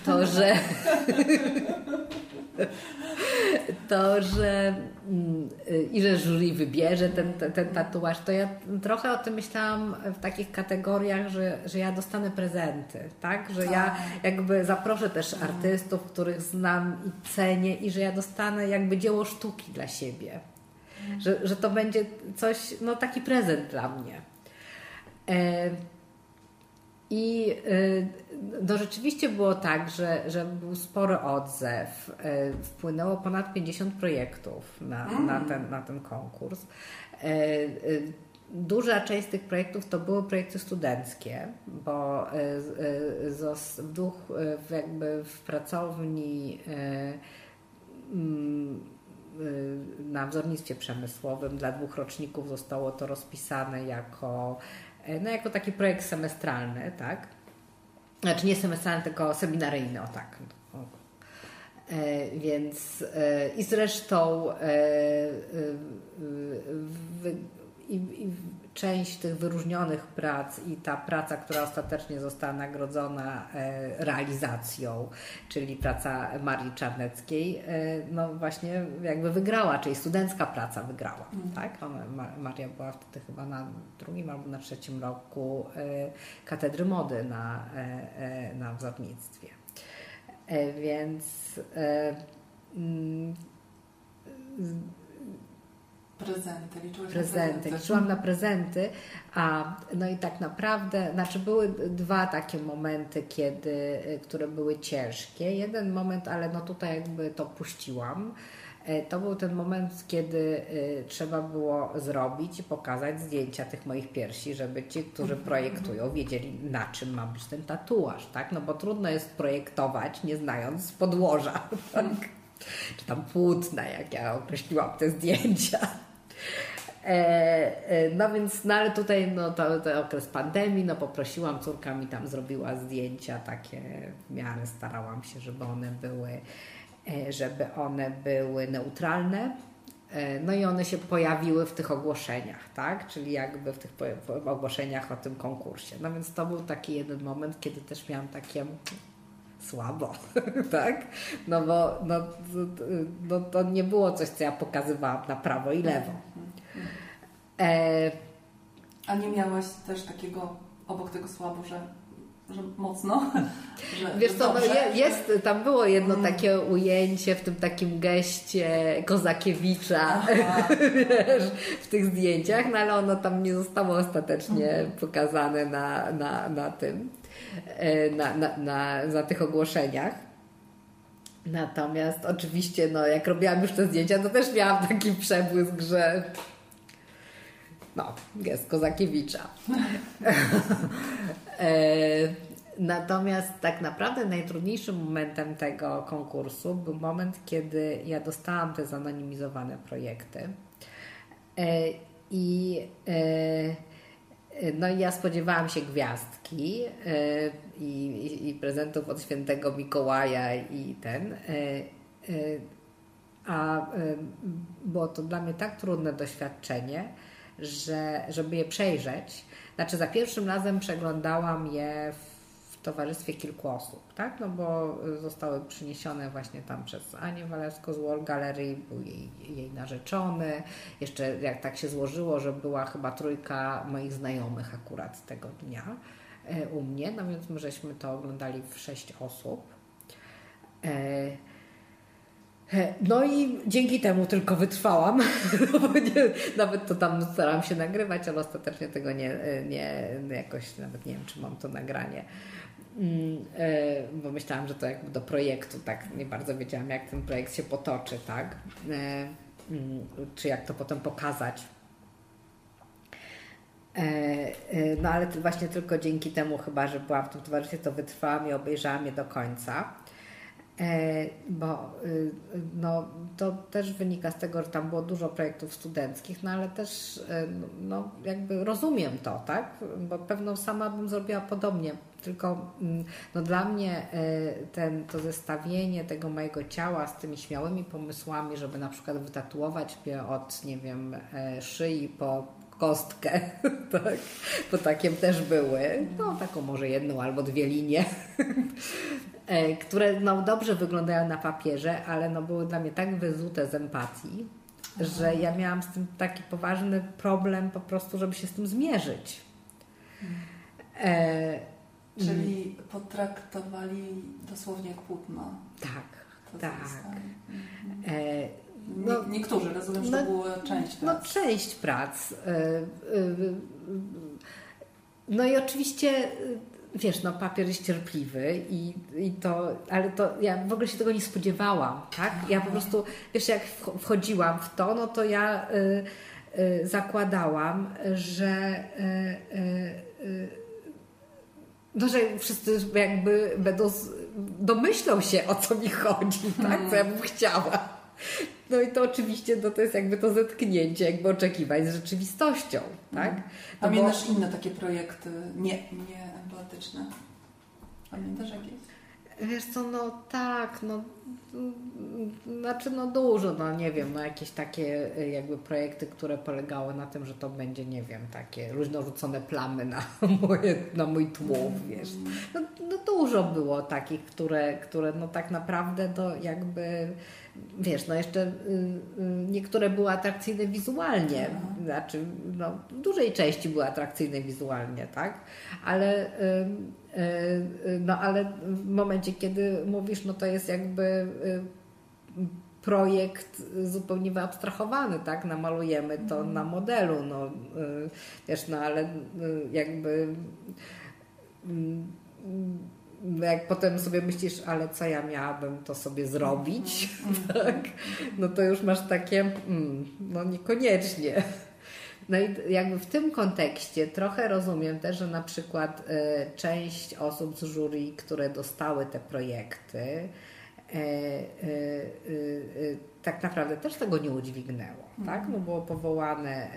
to, że *laughs* *laughs* to, że mm, i że jury wybierze ten, ten, ten, tatuaż, to ja trochę o tym myślałam w takich kategoriach, że, że ja dostanę prezenty, tak? Że ja tak. jakby zaproszę też mhm. artystów, których znam i cenię i że ja dostanę jakby dzieło sztuki dla siebie. Mhm. Że, że to będzie coś, no taki prezent dla mnie. E i y, no rzeczywiście było tak, że, że był spory odzew. Y, wpłynęło ponad 50 projektów na, mm. na, ten, na ten konkurs. Y, duża część z tych projektów to były projekty studenckie, bo w duch, jakby w pracowni mm, na wzornictwie przemysłowym dla dwóch roczników zostało to rozpisane jako no jako taki projekt semestralny, tak? Znaczy nie semestralny, tylko seminaryjny, o tak. E, więc e, i zresztą e, e i, i część tych wyróżnionych prac i ta praca, która ostatecznie została nagrodzona e, realizacją, czyli praca Marii Czarneckiej, e, no właśnie jakby wygrała, czyli studencka praca wygrała. Mm. Tak? Ona, Maria była wtedy chyba na drugim albo na trzecim roku e, katedry mody na, na wzornictwie. Więc mm, Prezenty, liczyłaś prezenty. prezenty. Liczyłam na prezenty, a no i tak naprawdę, znaczy były dwa takie momenty, kiedy, które były ciężkie. Jeden moment, ale no tutaj jakby to puściłam. E, to był ten moment, kiedy e, trzeba było zrobić i pokazać zdjęcia tych moich piersi, żeby ci, którzy mhm. projektują, wiedzieli na czym ma być ten tatuaż, tak? No bo trudno jest projektować, nie znając podłoża, *laughs* tak? Czy tam płótna, jak ja określiłam te zdjęcia. E, e, no więc, no ale tutaj no, to, to okres pandemii, no poprosiłam, córka mi tam zrobiła zdjęcia takie w miarę, starałam się, żeby one były, e, żeby one były neutralne, no i one się pojawiły w tych ogłoszeniach, tak? Czyli jakby w tych ogłoszeniach o tym konkursie. No więc to był taki jeden moment, kiedy też miałam takie słabo, *laughs* tak? No bo no, no, to nie było coś, co ja pokazywałam na prawo i lewo. E... A nie miałaś też takiego obok tego słabo, że że mocno. *laughs* Że Wiesz co, no jest, tam było jedno mm. takie ujęcie w tym takim geście Kozakiewicza *laughs* wiesz, w tych zdjęciach, no ale ono tam nie zostało ostatecznie mm. pokazane na, na, na tym, na, na, na, na tych ogłoszeniach. Natomiast oczywiście, no, jak robiłam już te zdjęcia, to też miałam taki przebłysk, że no, gest Kozakiewicza. E, natomiast tak naprawdę najtrudniejszym momentem tego konkursu był moment, kiedy ja dostałam te zanonimizowane projekty. E, I e, no i ja spodziewałam się gwiazdki i, i prezentów od świętego Mikołaja i ten. A było to dla mnie tak trudne doświadczenie, że żeby je przejrzeć, znaczy za pierwszym razem przeglądałam je w towarzystwie kilku osób, tak? No bo zostały przyniesione właśnie tam przez Anię Walewską z Wall Gallery, był jej, jej narzeczony. Jeszcze jak tak się złożyło, że była chyba trójka moich znajomych akurat tego dnia e, u mnie, no więc my żeśmy to oglądali w sześć osób. E, no i dzięki temu tylko wytrwałam, *laughs* nie, nawet to tam staram się nagrywać, ale ostatecznie tego nie, nie, jakoś nawet nie wiem, czy mam to nagranie. Mm, e, bo myślałam, że to jakby do projektu, tak nie bardzo wiedziałam, jak ten projekt się potoczy, tak? E, mm, czy jak to potem pokazać. E, no ale właśnie tylko dzięki temu chyba, że byłam w tym towarzystwie, to wytrwałam i obejrzałam je do końca. E, bo y, no, to też wynika z tego, że tam było dużo projektów studenckich, no ale też e, no, jakby rozumiem to, tak? Bo pewno sama bym zrobiła podobnie. Tylko mm, no, dla mnie e, ten, to zestawienie tego mojego ciała z tymi śmiałymi pomysłami, żeby na przykład wytatuować mnie od, nie wiem, szyi po kostkę, *laughs* tak? bo takie też były, no taką może jedną albo dwie linie, E, *laughs* które no, dobrze wyglądają na papierze, ale no, były dla mnie tak wyzute z empatii, że ja miałam z tym taki poważny problem po prostu, żeby się z tym zmierzyć. E, Czyli potraktowali dosłownie jak płótno. Tak, tak. Mhm. E, no, niektórzy, rozumiem, że no, to była część no, prac. No część prac. E, e, no i oczywiście wiesz, no papier jest cierpliwy i, i to, ale to ja w ogóle się tego nie spodziewałam, tak? Ja po prostu, wiesz, jak wchodziłam w to, no to ja y, y, zakładałam, że y, y, y, no, że wszyscy jakby będą, domyślą się o co mi chodzi, tak? Co ja bym chciała. No i to oczywiście no to jest jakby to zetknięcie, jakby oczekiwań z rzeczywistością, tak? No Pamiętasz bo... inne takie projekty, nie, nie Pamiętasz jakieś? Wiesz co, no tak, no znaczy no dużo, no nie wiem, no jakieś takie jakby projekty, które polegały na tym, że to będzie, nie wiem, takie różno rzucone plamy na, *laughs* moje, na mój tłum, wiesz. No, no dużo było takich, które, które no tak naprawdę to jakby wiesz, no jeszcze y, y, niektóre były atrakcyjne wizualnie, znaczy no, w dużej części były atrakcyjne wizualnie, tak? Ale, y, no, ale w momencie, kiedy mówisz, no to jest jakby projekt zupełnie wyabstrahowany, tak? Namalujemy to mm. na modelu, no wiesz, no ale jakby jak potem sobie myślisz, ale co ja miałabym to sobie zrobić, mm, *laughs* tak? no to już masz takie, mm, no niekoniecznie. No i jakby w tym kontekście trochę rozumiem też, że na przykład y, część osób z jury, które dostały te projekty, y, y, tak naprawdę też tego nie udźwignęło, tak? No było powołane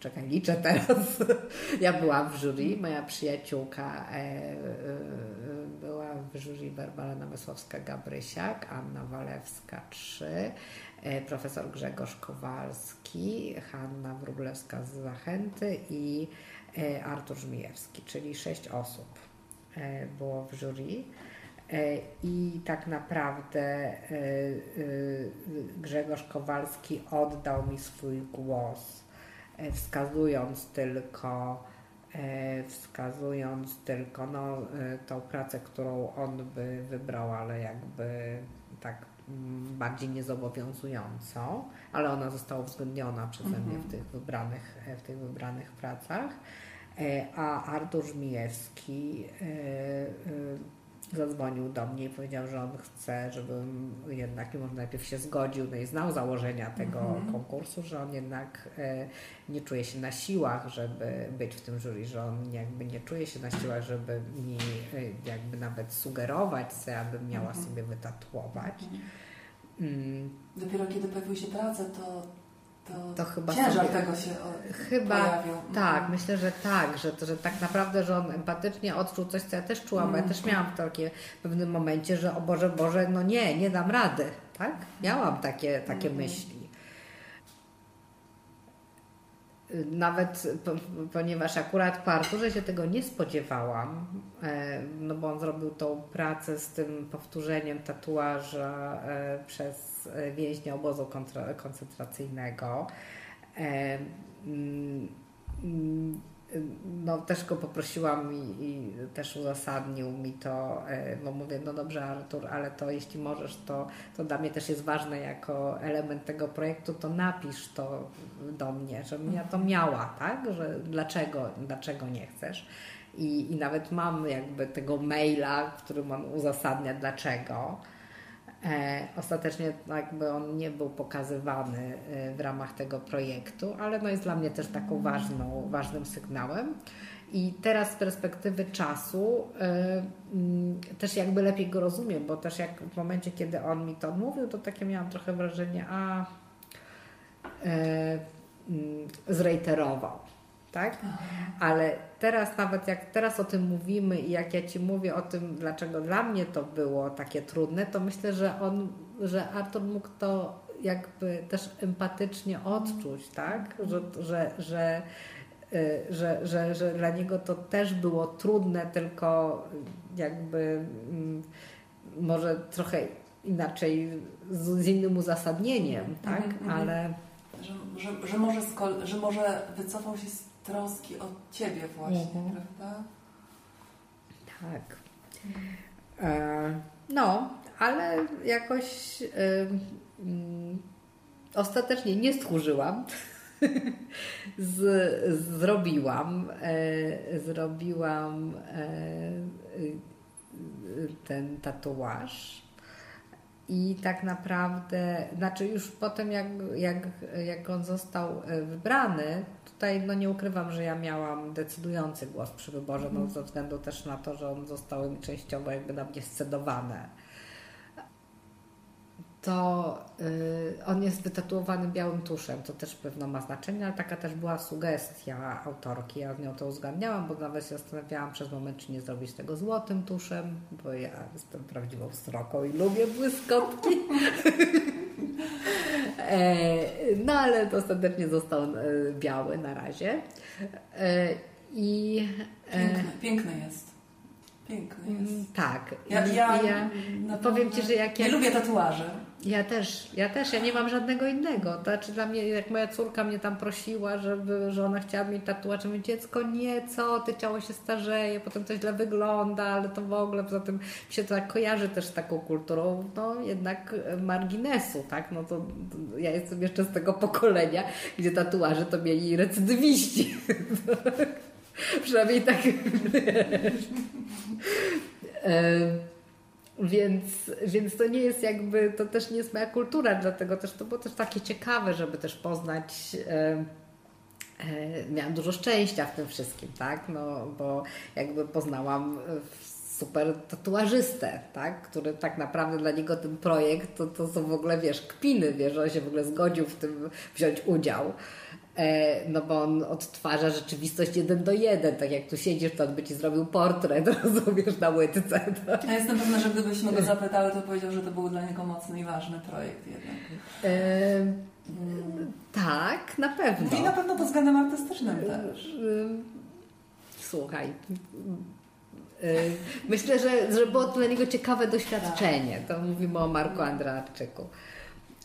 czekaj, liczę teraz. *laughs* ja byłam w jury, moja przyjaciółka e, e, była w jury Barbara Namysłowska-Gabrysiak, Anna Walewska 3, e, profesor Grzegorz Kowalski, Hanna Wróblewska z Zachęty i Artur Żmijewski, czyli sześć osób było w jury. I tak naprawdę Grzegorz Kowalski oddał mi swój głos, wskazując tylko, wskazując tylko no, tą pracę, którą on by wybrał, ale jakby tak mm, bardziej niezobowiązującą, ale ona została uwzględniona przeze mnie w mhm. tych wybranych, w tych wybranych pracach. A Artur Żmijewski zadzwonił do mnie i powiedział, że on chce, żebym jednak może najpierw się zgodził, no i znał założenia tego -hmm. konkursu, że on jednak e, nie czuje się na siłach, żeby być w tym jury, że on jakby nie czuje się na siłach, żeby mi e, jakby nawet sugerować sobie, abym miała mm -hmm. sobie wytatuować. Mm. mm. Dopiero kiedy pojawiły się prace, to to, to chyba ciężar sobie, tego się chyba, pojawił. Tak, mhm. myślę, że tak, że, że tak naprawdę, że on empatycznie odczuł coś, co ja też czułam, mm. ja też miałam w takie w pewnym momencie, że o Boże, Boże, no nie, nie dam rady, tak? Miałam takie, takie mm. myśli. Nawet ponieważ akurat po Arturze się tego nie spodziewałam, e, no bo on zrobił tą pracę z tym powtórzeniem tatuaża e, przez więźnia obozu koncentracyjnego. E, no też go poprosiłam i, i, też uzasadnił mi to, bo mówię, no dobrze Artur, ale to jeśli możesz, to, to dla mnie też jest ważne jako element tego projektu, to napisz to do mnie, żebym ja to miała, tak, że dlaczego, dlaczego nie chcesz. I, I nawet mam jakby tego maila, w którym on uzasadnia dlaczego. E, ostatecznie jakby on nie był pokazywany e, w ramach tego projektu, ale no jest dla mnie też taką ważną, ważnym sygnałem. I teraz z perspektywy czasu y, y, też jakby lepiej go rozumiem, bo też jak w momencie, kiedy on mi to mówił, to takie miałam trochę wrażenie, a y, zreiterował tak? Ale teraz nawet jak teraz o tym mówimy i jak ja Ci mówię o tym, dlaczego dla mnie to było takie trudne, to myślę, że on, że Artur mógł to jakby też empatycznie odczuć, tak? Że, że, że, y, że, że, że dla niego to też było trudne, tylko jakby mm, może trochę inaczej, z, innym uzasadnieniem, tak? Mhm, mhm. Ale... Że, że, że, może że może wycofał się z troski o Ciebie właśnie, mhm. prawda? Tak. E, no, ale jakoś e, mm, ostatecznie nie stchórzyłam. *laughs* Z, zrobiłam, e, zrobiłam e, ten tatuaż. I tak naprawdę, znaczy już potem jak, jak, jak on został e, wybrany, tutaj no nie ukrywam, że ja miałam decydujący głos przy wyborze, no mhm. ze względu też na to, że on zostały mi częściowo jakby na mnie scedowane. To yy, on jest wytatuowany białym tuszem, to też pewno ma znaczenie, ale taka też była sugestia autorki. Ja z nią to uzgadniałam, bo nawet się zastanawiałam przez moment, czy nie zrobić tego złotym tuszem, bo ja jestem prawdziwą sroką i lubię błyskotki. *laughs* E, no ale ostatecznie został e, biały na razie. E, I, piękny, piękny jest. Piękny jest. Mm, tak. Ja, ja, ja powiem Ci, że jak ja... Nie lubię tatuaży. Ja też, ja też, ja nie mam żadnego innego. Znaczy dla mnie, jak moja córka mnie tam prosiła, żeby, że ona chciała mieć tatuaż, mówię, dziecko, nie, co, ty ciało się starzeje, potem to źle wygląda, ale to w ogóle, poza tym się to tak kojarzy też z taką kulturą, no jednak marginesu, tak, no to, to ja jestem jeszcze z tego pokolenia, gdzie tatuaże to mieli recydywiści. *laughs* Przynajmniej tak, wiesz. Więc, więc to nie jest jakby, to też nie jest moja kultura, dlatego też to było też takie ciekawe, żeby też poznać. E, e, miałam dużo szczęścia w tym wszystkim, tak? No, bo jakby poznałam super tatuażystę, tak? który tak naprawdę dla niego ten projekt to, to są w ogóle, wiesz, kpiny, wiesz, on się w ogóle zgodził w tym wziąć udział. E, no bo on odtwarza rzeczywistość jeden do jeden, tak jak tu siedzisz, to on by ci zrobił portret, *laughs* rozumiesz, na łydce. To... Ja jestem pewna, że gdybyśmy go zapytały, to powiedział, że to był dla niego mocny i ważny projekt jednak. E, tak, na pewno. I na pewno pod względem artystycznym też. E, słuchaj, Myślę, że, że było to dla niego ciekawe doświadczenie. To mówimy o Marku Andrarczyku.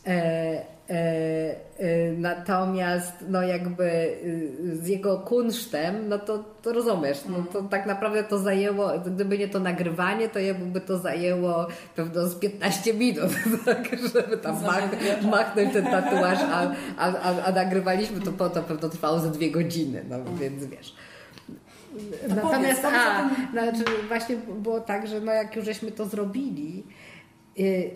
E, E, e, natomiast no jakby y, z jego kunsztem, no to, to rozumiesz, no to tak naprawdę to zajęło, gdyby nie to nagrywanie, to jakby to zajęło pewno z 15 minut, *laughs* tak, żeby tam mach, machnąć ten tatuaż, a, *laughs* a, a, a nagrywaliśmy to po to pewno trwało ze dwie godziny, no więc wiesz. Natomiast powiedz, a, znaczy właśnie było tak, że no jak już żeśmy to zrobili,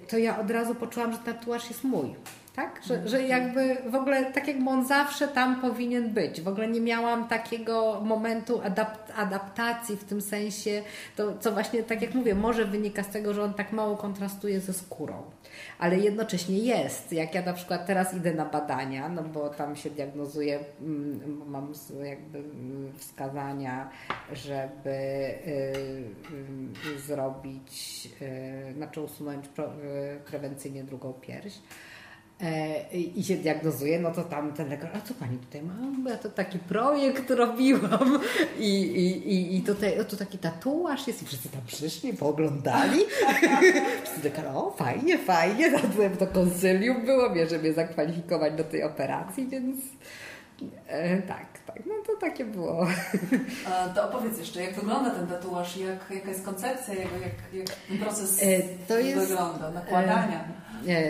to ja od razu poczułam, że tatuaż jest mój tak? Że, że jakby w ogóle tak jakby on zawsze tam powinien być. W ogóle nie miałam takiego momentu adapt adaptacji w tym sensie, to co właśnie tak jak mówię, może wynika z tego, że on tak mało kontrastuje ze skórą, ale jednocześnie jest. Jak ja na przykład teraz idę na badania, no bo tam się diagnozuje, mm, mam jakby mm, wskazania, żeby y, y, zrobić, y, znaczy usunąć prewencyjnie drugą pierś i się diagnozuje, no to tam ten lekarz, a co pani tutaj ma? Ja to taki projekt robiłam *laughs* i, i, i, i tutaj, o, to taki tatuaż jest i wszyscy tam przyszli, pooglądali. *laughs* wszyscy lekarz, o fajnie, fajnie, *laughs* zadzwoniłem to konsylium było, mnie, żeby mnie zakwalifikować do tej operacji, więc e, tak, tak, no to takie było. A to opowiedz jeszcze, jak wygląda ten tatuaż, jak, jaka jest koncepcja jego, jak, jak ten proces e, jest, wygląda, nakładania. E,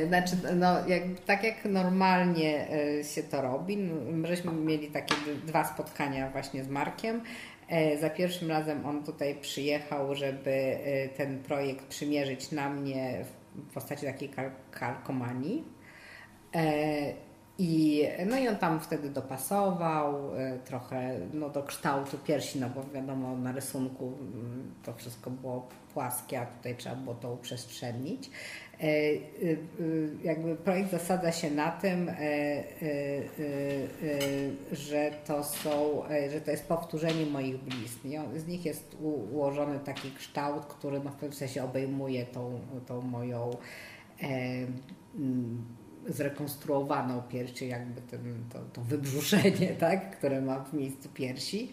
znaczy, no, jak, tak jak normalnie e, się to robi, no, żeśmy mieli takie dwa spotkania właśnie z Markiem. E, za pierwszym razem on tutaj przyjechał, żeby e, ten projekt przymierzyć na mnie w postaci takiej kalkomanii. I, no i on tam wtedy dopasował trochę no, do kształtu piersi, no bo wiadomo na rysunku mm, to wszystko było płaskie, a tutaj trzeba było to uprzestrzenić. E, e, jakby projekt zasadza się na tym, e, że to są, że to jest powtórzenie moich blizn. Z nich jest ułożony taki kształt, który no w pewnym sensie obejmuje tą, tą moją zrekonstruowaną pierś, czyli jakby ten, to, to wybrzuszenie, *laughs* tak, które mam w miejscu piersi.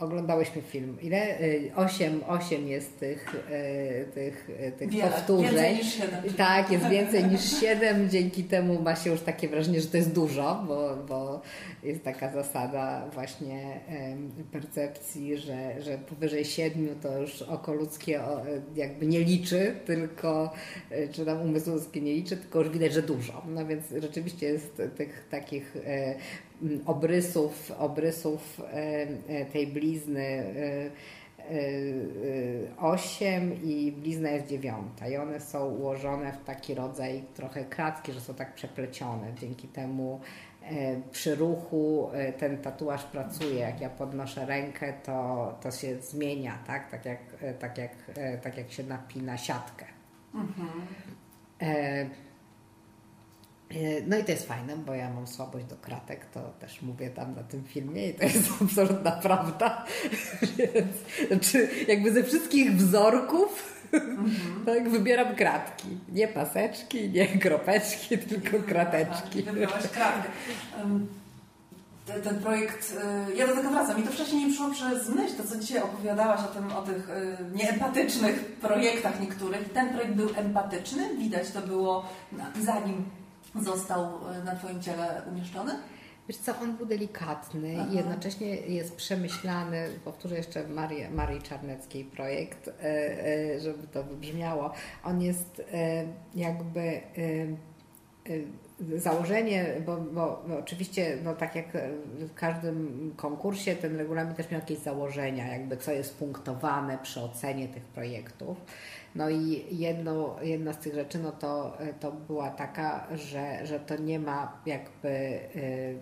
Oglądałyśmy film. Ile? Y, osiem, osiem jest tych, y, tych, y, tych Wiele, powtórzeń. Więcej niż siedem. Tak, jest więcej niż siedem. Dzięki temu ma się już takie wrażenie, że to jest dużo, bo, bo jest taka zasada właśnie percepcji, że, że powyżej siedmiu to już oko ludzkie jakby nie liczy, tylko, czy tam umysł ludzki nie liczy, tylko już widać, że dużo. No więc rzeczywiście jest tych takich obrysów, obrysów tej blizny 8 i blizna jest dziewiąta i one są ułożone w taki rodzaj trochę kratki, że są tak przeplecione. Dzięki temu przy ruchu ten tatuaż pracuje. Jak ja podnoszę rękę, to, to się zmienia, tak? Tak, jak, tak, jak, tak jak się napina siatkę. Mhm. E, no i to jest fajne, bo ja mam słabość do kratek, to też mówię tam na tym filmie i to jest *laughs* absolutna prawda. *laughs* Więc, znaczy, jakby ze wszystkich wzorków mhm. *laughs* tak, wybieram kratki. Nie paseczki, nie kropeczki, tylko krateczki. Wybrałaś kratkę. Ten, ten projekt, y, ja do tego wracam i to wcześniej nie przyszło przez myśl, to co dzisiaj opowiadałaś o, tym, o tych y, nieempatycznych projektach niektórych. Ten projekt był empatyczny, widać to było zanim został e, na Twoim ciele umieszczony? Wiesz co, on był delikatny i jednocześnie jest przemyślany, powtórzę jeszcze Marii, Marii Czarneckiej projekt, e, e, żeby to wybrzmiało. On jest jakby założenie, bo, bo, bo, oczywiście, no tak jak w każdym konkursie, ten regulamin też miał jakieś założenia, jakby co jest punktowane przy ocenie tych projektów. No i jedno, jedna z tych rzeczy, no to, to była taka, że, że to nie ma jakby y, y,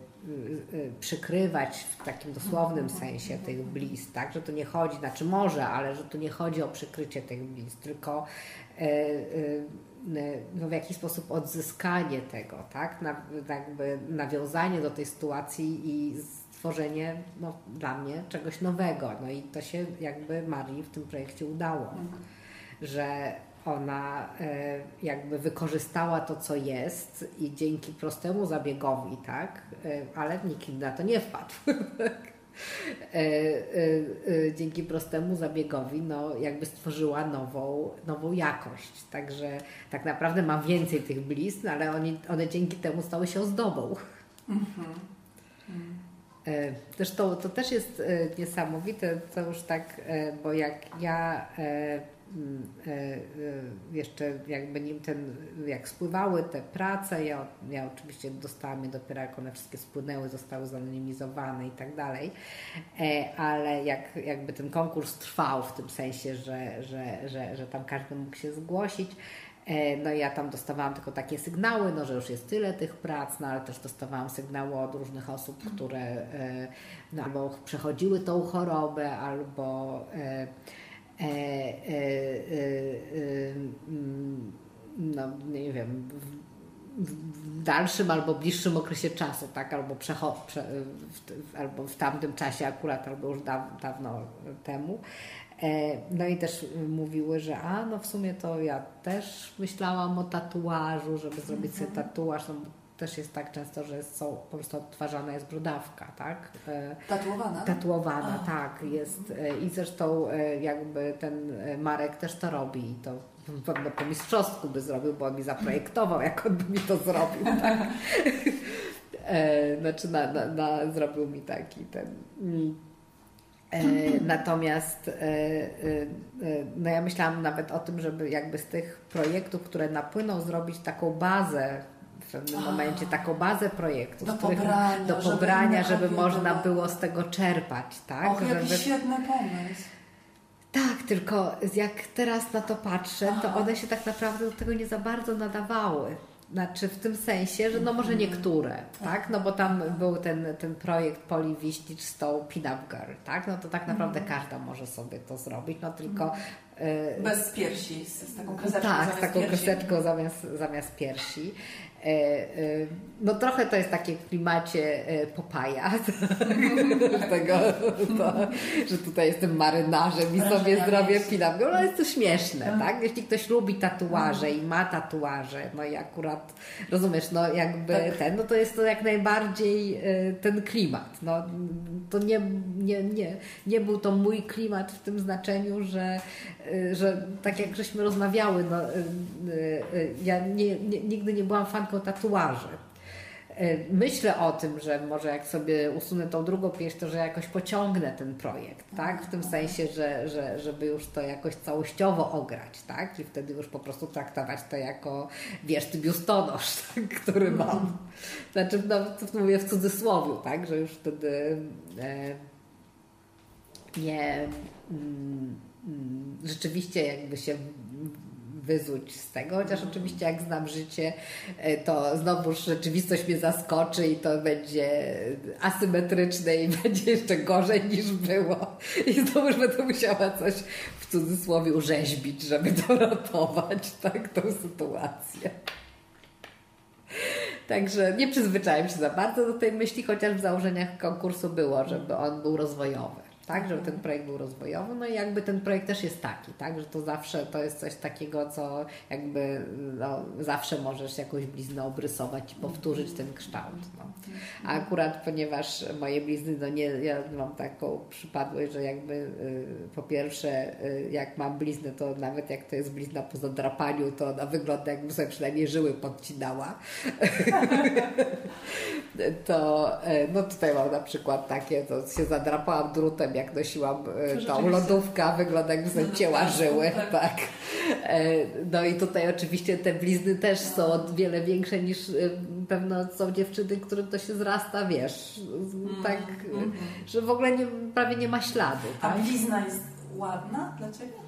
y, przykrywać w takim dosłownym sensie tych blizn, tak? Że to nie chodzi, znaczy może, ale że tu nie chodzi o przykrycie tych blizn, tylko no w jakiś sposób odzyskanie tego, tak? Na, jakby nawiązanie do tej sytuacji i stworzenie no, dla mnie czegoś nowego. No i to się jakby Marii w tym projekcie udało, mhm. Że ona e, jakby wykorzystała to, co jest i dzięki prostemu zabiegowi, tak, e, ale nikt na to nie wpadł. *laughs* E, dzięki prostemu zabiegowi, no jakby stworzyła nową, nową jakość. Także tak naprawdę mam więcej tych blizn, ale oni, one dzięki temu stały się ozdobą. Mhm. Zresztą to też jest niesamowite, to już tak, bo jak ja jeszcze jakby nim ten, jak spływały te prace, ja, ja oczywiście dostałam je dopiero jak one wszystkie spłynęły, zostały zanonimizowane i tak dalej, e, ale jak jakby ten konkurs trwał w tym sensie, że, że, że, że tam każdy mógł się zgłosić, no ja tam dostawałam tylko takie sygnały, no, że już jest tyle tych prac, no ale też dostawałam sygnały od różnych osób, które no, albo przechodziły tą chorobę, albo E, e, e, no nie wiem, w dalszym albo bliższym okresie czasu, tak, albo, przecho- prze, w, albo w tamtym czasie akurat, albo już daw, dawno temu. No i też mówiły, że a no w sumie to ja też myślałam o tatuażu, żeby zrobić sobie mhm. tatuaż, no też jest tak często, że są po prostu odtwarzana jest brodawka, tak? E, tatuowana? Tatuowana, A. tak. Jest. E, I zresztą e, jakby ten Marek też to robi i to pewno po mistrzostku by zrobił, bo on mi zaprojektował, jak on by mi to zrobił, tak? *laughs* znaczy na, na, na, zrobił mi taki ten... Natomiast no ja myślałam nawet o tym, żeby jakby z tych projektów, które napłyną, zrobić taką bazę w pewnym momencie taką bazę projektów, do pobrania, do pobrania żeby, żeby można było z tego czerpać. Tak? Och, jaki żeby... świetny pomysł. Tak, tylko jak teraz na to patrzę, to one się tak naprawdę do tego nie za bardzo nadawały. Znaczy w tym sensie, że no może mhm. niektóre, tak? No bo tam był ten, ten projekt Poli Wiśnicz z tą Pinup Girl, tak? No to tak naprawdę mhm. każda może sobie to zrobić, no tylko... Mhm. Bez piersi, z, taką kasetką Tak, z taką kasetką zamiast, zamiast piersi. E, e, no trochę to jest takie w klimacie e, popaja, *laughs* tego, to, że tutaj jestem marynarzem i sobie zrobię film. No jest to śmieszne, tak. tak? Jeśli ktoś lubi tatuaże i ma tatuaże, no i akurat, rozumiesz, no jakby tak. ten, no to jest to jak najbardziej ten klimat. No to nie, nie, nie, nie był to mój klimat w tym znaczeniu, że, że tak jak żeśmy rozmawiały, no ja nie, nie, nigdy nie byłam fanką tatuaży. E, myślę o tym, że może jak sobie usunę tą drugą pieśń, to że jakoś pociągnę ten projekt, tak? W tym sensie, że, że, żeby już to jakoś całościowo ograć, tak? I wtedy już po prostu traktować to jako, wiesz, ty biustonosz, *laughs* tak? który mam. Znaczy, no, to mówię w cudzysłowie, tak? Że już wtedy e, nie... Mm, mm, rzeczywiście jakby się wyzuć z tego, chociaż oczywiście jak znam życie, e, to znowuż rzeczywistość mnie zaskoczy i to będzie asymetryczne i *laughs* będzie jeszcze gorzej niż było. I znowuż będę musiała coś w cudzysłowie urzeźbić, żeby to ratować, tak, tą sytuację. Także nie przyzwyczaiłem się za bardzo do tej myśli, chociaż w założeniach konkursu było, żeby on był rozwojowy tak, żeby ten projekt był rozwojowy, no i jakby ten projekt też jest taki, tak, że to zawsze to jest coś takiego, co jakby no, zawsze możesz jakąś bliznę obrysować i powtórzyć ten kształt. No. A akurat ponieważ moje blizny, no nie, ja mam taką przypadłość, że jakby y, po pierwsze y, jak mam bliznę, to nawet jak to jest blizna po zadrapaniu, to ona wygląda jakby sobie przynajmniej żyły podcinała. *laughs* to y, no tutaj mam na przykład takie, to się zadrapałam drutem jak nosiłam e, tą lodówkę, wygląda jakby sobie cięła *laughs* żyły. Tak. E, no i tutaj oczywiście te blizny też są o wiele większe niż e, pewno są dziewczyny, którym to się zrasta, wiesz, mm, tak, mm, że w ogóle nie, prawie nie ma śladu. Tak? A blizna jest ładna dla Ciebie?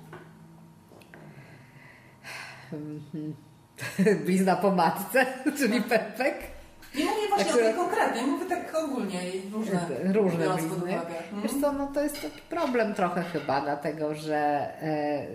*laughs* Blizna po matce, *laughs* czyli pepek. Nie mówię właśnie o tej konkretnej, mówię tak ogólnie różne, różne blizny. Mhm. Wiesz co, no to jest taki problem trochę chyba, dlatego że e, e,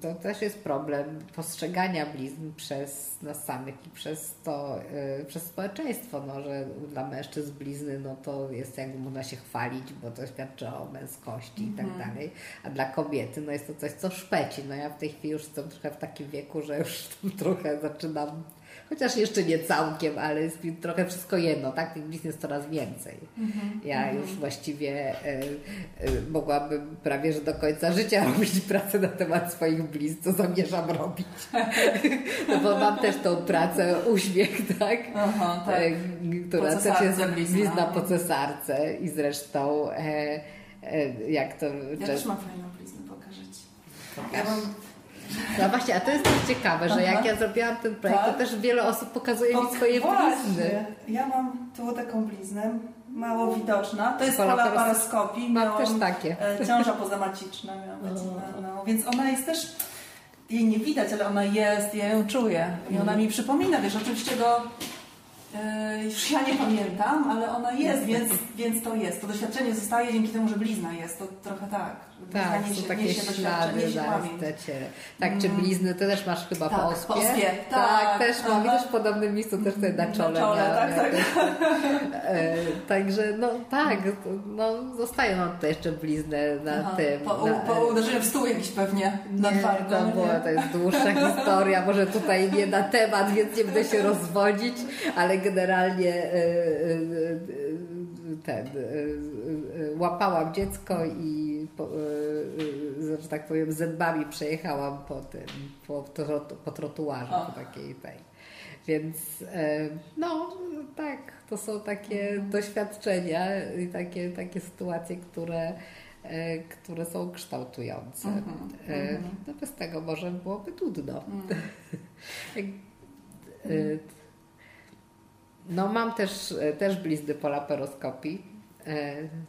to też jest problem postrzegania blizn przez nas samych i przez to, przez społeczeństwo, no, że dla mężczyzn blizny no to jest jakby można się chwalić, bo to świadczy o męskości i tak mhm. dalej, a dla kobiety no jest to coś, co szpeci. No ja w tej chwili już jestem trochę w takim wieku, że już trochę zaczynam chociaż jeszcze nie całkiem, ale jest trochę wszystko jedno, tak? Tych blizn jest coraz więcej. Mm-hmm. Ja mm-hmm. już właściwie e, e, mogłabym prawie, że do końca życia *laughs* robić pracę na temat swoich blizn, co zamierzam robić. no bo mam też tą pracę uśmiech, tak? Aha, tak. E, która też jest blizna po cesarce i zresztą e, e, jak to... Ja też mam fajną bliznę, pokażę Ci. Ja mam no właśnie, a to jest też ciekawe, że Aha. jak ja zrobiłam ten projekt, tak? to też wiele osób pokazuje mi swoje blizny. Ja mam tu taką bliznę, mało widoczna. To jest pola paraskopii. Mam też takie. E, ciąża pozamaciczna miałam. *laughs* No, więc ona jest też, jej nie widać, ale ona jest, ja ją czuję. I ona mhm. mi przypomina, wiesz, oczywiście go e, już ja nie pamiętam, ale ona jest, więc, więc to jest. To doświadczenie zostaje dzięki temu, że blizna jest. To trochę tak. Tak, są takie ślady zaraz Tak, czy mm. blizny, ty też masz chyba tak, po ospie? Po ospie. Tak, tak też mam, widzisz w podobnym miejscu też tutaj na czole. Na czole tak, tak. E, także no tak, no zostają nam tutaj jeszcze blizny na Aha, tym. Po, na, po uderzeniu w stół jakiś pewnie na nie, twardo. To, było, to jest dłuższa historia, może tutaj nie na temat, więc nie będę się rozwodzić, ale generalnie e, e, ten, łapałam dziecko i że tak powiem, zębami przejechałam po tym, po, po trotuarze, po takiej tej. Więc no tak, to są takie mhm. doświadczenia i takie, takie sytuacje, które, które są kształtujące. Mhm, mhm. No bez tego może byłoby trudno. *laughs* No mam też, też blizny po laparoskopii,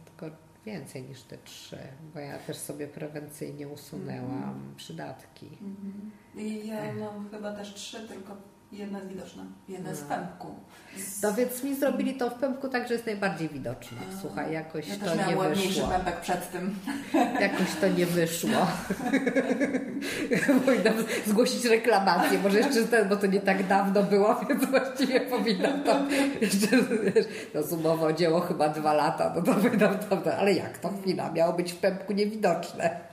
tylko więcej niż te trzy, bo ja też sobie prewencyjnie usunęłam mm. przydatki. Mm -hmm. I ja mam chyba też trzy, tylko Jedna jest widoczna, jedna jest w no. pępku. Z... No więc mi zrobili to w pępku tak, że jest najbardziej widoczne. Słuchaj, jakoś ja to nie wyszło. pępek przed tym. *laughs* Jakoś to nie wyszło. Powinnam zgłosić reklamację, może jeszcze ten, bo to nie tak dawno było, *laughs* więc właściwie powinnam to jeszcze, no sumowo dzieło chyba dwa lata, no to powinnam to, ale jak to chwila, miało być w pępku niewidoczne.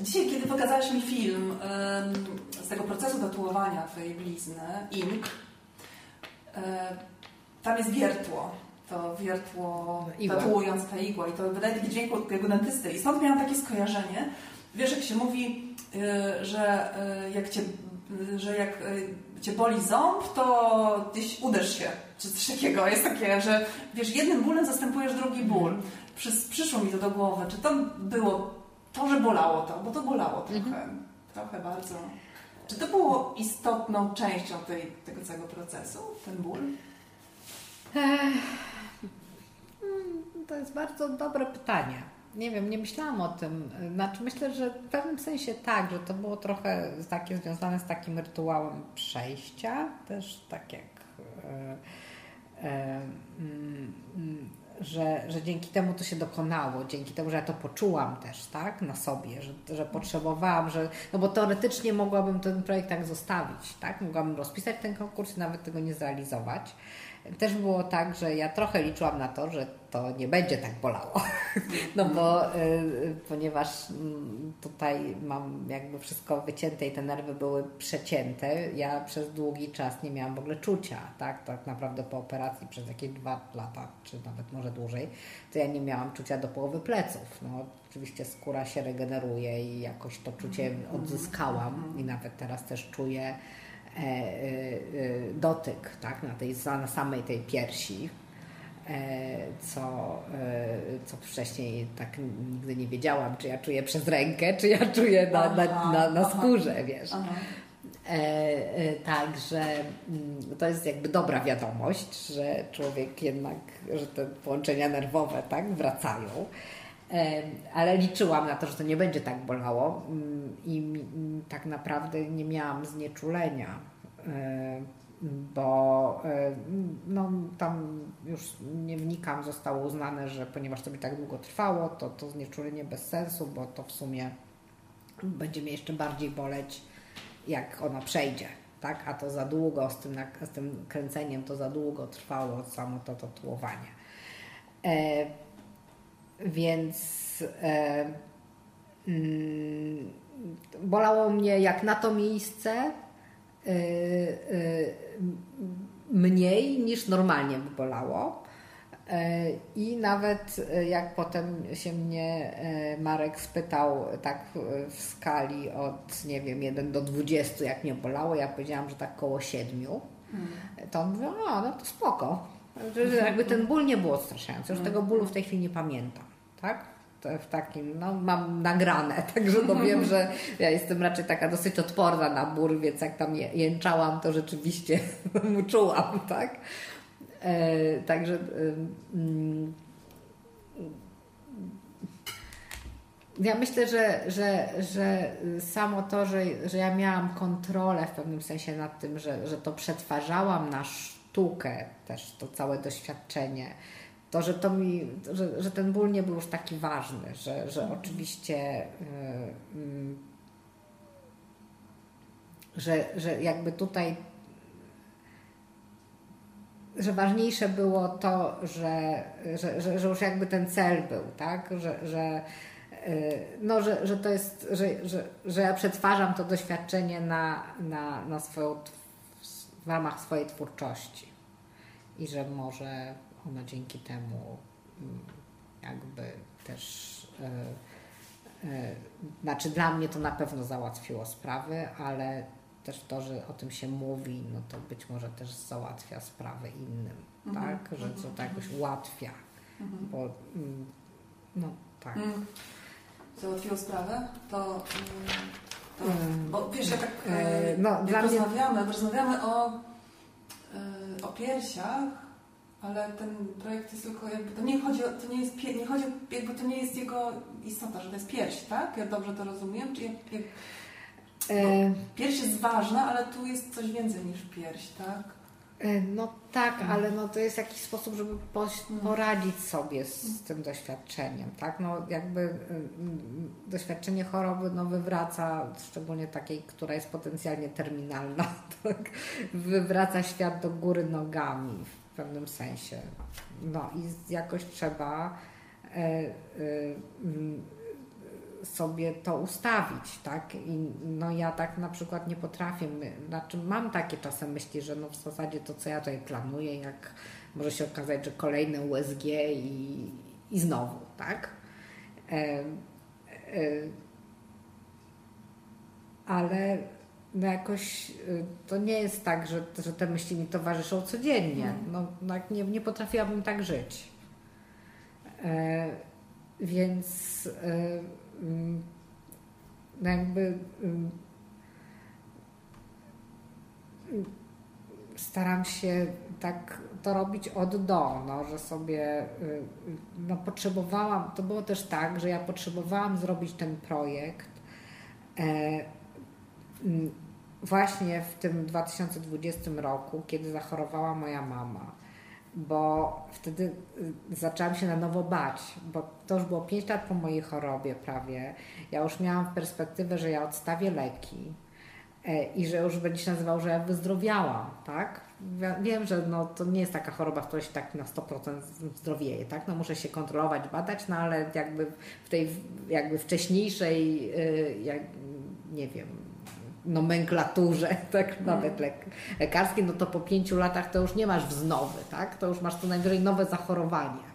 Dzisiaj, kiedy pokazałeś mi film z tego procesu tatuowania Twojej blizny, ink, tam jest wiertło. To wiertło igła. tatuując ta igła i to wydaje taki dźwięk jak dentysty. I stąd miałam takie skojarzenie. Wiesz, jak się mówi, y, że y, jak cię, że jak y, cię boli ząb, to gdzieś uderz się, czy coś takiego. Jest takie, że wiesz, jednym bólem zastępujesz drugi ból. Przyszło mi to do głowy. Czy to było to, że bolało to, bo to bolało trochę, mhm. trochę bardzo. Czy to było istotną częścią tej, tego całego procesu, ten ból? To jest bardzo dobre pytanie. Nie wiem, nie myślałam o tym. Znaczy myślę, że w pewnym sensie tak, że to było trochę takie związane z takim rytuałem przejścia, też tak jak e, e, mm, że, że dzięki temu to się dokonało, dzięki temu, że ja to poczułam też, tak, na sobie, że, że potrzebowałam, że, no bo teoretycznie mogłabym ten projekt tak zostawić, tak, mogłabym rozpisać ten konkurs i nawet tego nie zrealizować, też było tak, że ja trochę liczyłam na to, że to nie będzie tak bolało. *laughs* No bo y, ponieważ mm, tutaj mam jakby wszystko wycięte i te nerwy były przecięte, ja przez długi czas nie miałam w ogóle czucia, tak? Tak naprawdę po operacji przez jakieś dwa lata, czy nawet może dłużej, to ja nie miałam czucia do połowy pleców. No, oczywiście skóra się regeneruje i jakoś to czucie odzyskałam i nawet teraz też czuję E, e, e, dotyk tak, na, tej, na samej tej piersi, co, co wcześniej tak nigdy nie wiedziałam, czy ja czuję przez rękę, czy ja czuję na, na, na, na skórze, wiesz. Także mm, to jest jakby dobra wiadomość, że człowiek jednak, że te połączenia nerwowe tak wracają ale liczyłam na to, że to nie będzie tak bolało mm, i tak naprawdę nie miałam znieczulenia. Bo no, tam już nie wnikam, zostało uznane, że ponieważ to mi tak długo trwało, to to znieczulenie bez sensu, bo to w sumie będzie mnie jeszcze bardziej boleć, jak ona przejdzie. Tak? A to za długo z tym, z tym kręceniem, to za długo trwało samo to tatuowanie. E, więc e, mm, bolało mnie jak na to miejsce e, e, mniej niż normalnie by bolało. E, I nawet jak potem się mnie Marek spytał tak w skali od, nie wiem, 1 do 20, jak mnie bolało, ja powiedziałam, że tak koło 7, hmm. to on mówił, a no to spoko. Że jakby ten ból nie był odstraszający. Już tego bólu w tej chwili nie pamiętam, tak? W takim, no mam nagrane, *laughs* także no wiem, że ja jestem raczej taka dosyć odporna na ból, więc jak tam jęczałam, to rzeczywiście *laughs* mu czułam, tak? E, także mm, ja myślę, że, że, że samo to, że, że ja miałam kontrolę w pewnym sensie nad tym, że, że to przetwarzałam na sztukę, też to całe doświadczenie, to, że, to mi, że, że ten ból nie był już taki ważny, że, że oczywiście. Yy, że, że jakby tutaj że ważniejsze było to, że, że, że, że już jakby ten cel był, tak? Że, że, y, no, że, że to jest, że, że, że ja przetwarzam to doświadczenie na, na, na swoją, w ramach swojej twórczości i że może ono dzięki temu mm, jakby też y, y, znaczy dla mnie to na pewno załatwiło sprawy, ale też to, że o tym się mówi, no to być może też załatwia sprawę innym, mhm. tak? Że to, to jakoś ułatwia, mhm. bo mm, no tak. Mm. Załatwiło sprawę? To, mm, to mm. bo wiesz, ja tak e, no, jak rozmawiamy, mnie... rozmawiamy o, e, o piersiach, ale ten projekt jest tylko jakby, to nie chodzi o, to nie jest, nie chodzi o, jakby to nie jest jego istota, że to jest pierś, tak? Ja dobrze to rozumiem? Czy jak, jak E, pierś jest ważna, ale tu jest coś więcej niż pierś, tak? E, no tak, mhm. ale no to jest jakiś sposób, żeby mhm. poradzić sobie z tym doświadczeniem, tak? No jakby y, y, doświadczenie choroby no wywraca, szczególnie takiej, która jest potencjalnie terminalna, *laughs* tak? Wywraca świat do góry nogami w pewnym sensie. No i jakoś trzeba e, sobie to ustawić, tak? I no ja tak na przykład nie potrafię, znaczy mam takie czasem myśli, że no w zasadzie to, co ja tutaj planuję, jak może się okazać, że kolejne USG i, i znowu, tak? E, e, ale no jakoś y, to nie jest tak, że, że te myśli mi towarzyszą codziennie. Mm. No, no nie, nie potrafiłabym tak żyć. E, więc e, no jakby staram się tak to robić od do, no, że sobie y, no, potrzebowałam, to było też tak, że ja potrzebowałam zrobić ten projekt e, właśnie w tym 2020 roku, kiedy zachorowała moja mama bo wtedy y, zaczęłam się na nowo bać, bo to już było 5 lat po mojej chorobie prawie. Ja już miałam perspektywę, że ja odstawię leki e, i że już będzie się nazywał, że ja wyzdrowiałam, tak? Wiem, że no, to nie jest taka choroba, w której się tak na 100% zdrowieje, tak? No muszę się kontrolować, badać, no ale jakby w tej jakby wcześniejszej, y, jak, nie wiem, nomenklaturze, *laughs* tak nawet lek lekarskiej, no to po pięciu latach to już nie masz wznowy, tak? To już masz co najwyżej nowe zachorowanie.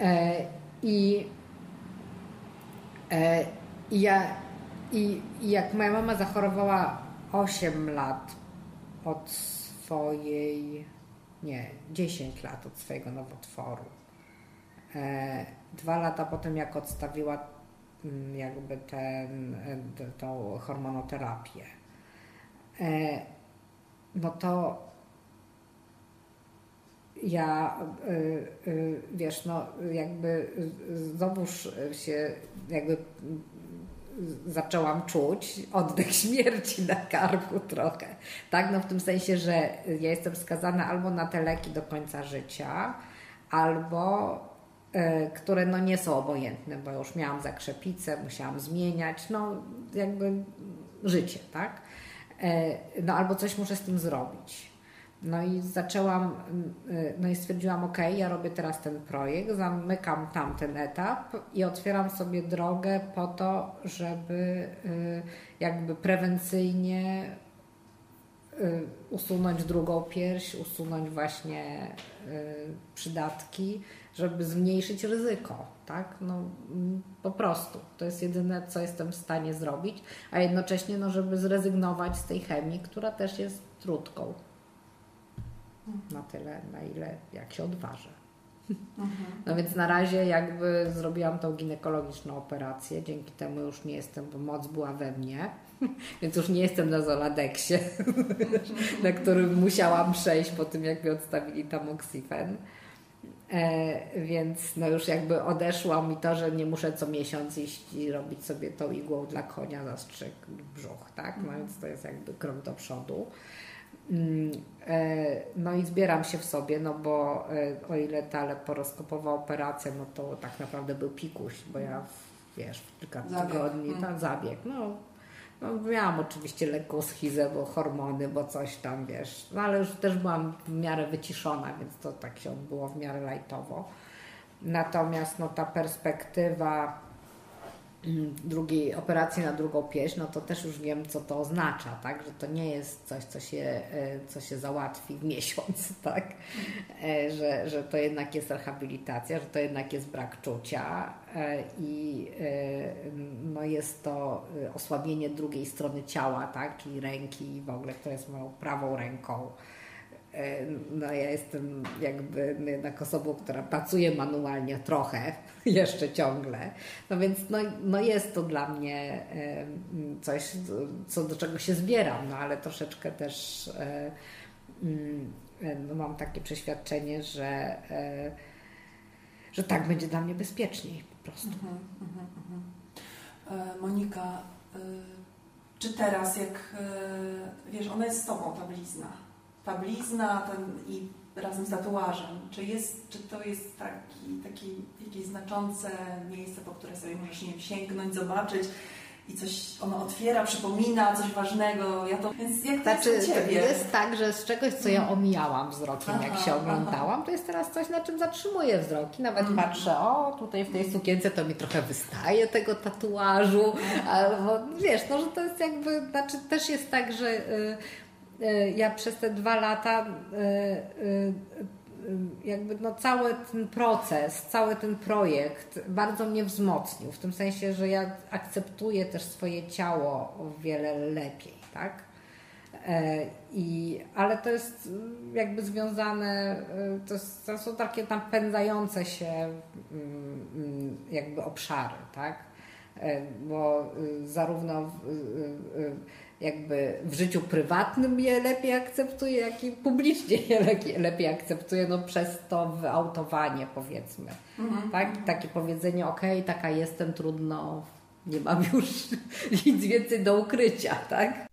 E, I e, ja, i, jak moja mama zachorowała 8 lat od swojej, nie, 10 lat od swojego nowotworu. E, dwa lata potem, jak odstawiła jakby ten, e, tą hormonoterapię. No to ja, e, wiesz, no jakby znowuż się jakby zaczęłam czuć oddech *laughs* śmierci na karku trochę. Tak, no w tym sensie, że ja jestem skazana albo na te leki do końca życia, albo y, które no nie są obojętne, bo już miałam zakrzepicę, musiałam zmieniać, no jakby życie, tak? Y, no albo coś muszę z tym zrobić. No i zaczęłam, y, no i stwierdziłam, ok, ja robię teraz ten projekt, zamykam tamten etap i otwieram sobie drogę po to, żeby jakby prewencyjnie usunąć drugą pierś, usunąć właśnie przydatki, żeby zmniejszyć ryzyko, tak? No mm, po prostu. To jest jedyne, co jestem w stanie zrobić, a jednocześnie, no, żeby zrezygnować z tej chemii, która też jest trudką na tyle, na ile jak się odważę. No więc na razie jakby zrobiłam tą ginekologiczną operację, dzięki temu już nie jestem, bo moc była we mnie, *laughs* więc już nie jestem na Zoladeksie, *laughs* na którym musiałam przejść po tym, jak mi odstawili. E, więc no już jakby odeszło mi to, że nie muszę co miesiąc iść i robić sobie tą igłą dla konia zastrzyk brzuch, tak? No więc to jest jakby krok do przodu. Mm, e, no i zbieram się w sobie, no bo e, o ile ta leporoskopowa operacja, no to tak naprawdę był pikuś, bo ja wiesz, w kilka zabieg. tygodni, tam mhm. zabieg, no, no miałam oczywiście lekką schizę, bo hormony, bo coś tam, wiesz, no ale już też byłam w miarę wyciszona, więc to tak się odbyło w miarę lajtowo. Natomiast no ta perspektywa drugiej operacji na drugą pieśń, no to też już wiem, co to oznacza, tak? Że to nie jest coś, co się, e, co się załatwi w miesiąc, *laughs* tak? E, że, że to jednak jest rehabilitacja, że to jednak jest brak czucia e, i no jest to osłabienie drugiej strony ciała, tak? Czyli ręki w ogóle, która jest moją prawą ręką no ja jestem jakby jednak osobą, która pracuje manualnie trochę, *laughs* jeszcze ciągle. No więc no, no jest to dla mnie coś, co do czego się zbieram, no ale troszeczkę też e, mm, no mam takie przeświadczenie, że, e, że tak będzie dla mnie bezpieczniej po prostu. Mhm, mhm, mhm. Monika, czy teraz jak, wiesz, ona jest z Tobą, ta blizna, ta blizna ten, i razem z tatuażem, czy, jest, czy to jest taki, taki, jakieś znaczące miejsce, po które sobie możesz nie wiem, sięgnąć, zobaczyć i coś ono otwiera, przypomina coś ważnego. Ja to, więc jak to znaczy, jest u Ciebie? jest tak, że z czegoś, co ja mhm. omijałam wzrokiem, aha, jak się oglądałam, aha. to jest teraz coś, na czym zatrzymuję wzroki. Nawet mm. patrzę, o, tutaj w tej sukience to mi trochę wystaje tego tatuażu, albo wiesz, no, że to jest jakby, znaczy też jest tak, że y, ja przez te dwa lata e, e, jakby no cały ten proces, cały ten projekt bardzo mnie wzmocnił, w tym sensie, że ja akceptuję też swoje ciało o wiele lepiej, tak? I, ale to jest jakby związane, to, jest, to są takie tam pędzające się jakby obszary, tak? Bo y, zarówno y, y, jakby w życiu prywatnym je lepiej akceptuje, jak i publicznie je lepiej akceptuje, no przez to wyautowanie powiedzmy. Mhm. Tak? Takie powiedzenie, ok, taka jestem, trudno, nie mam już *laughs* nic więcej do ukrycia, tak?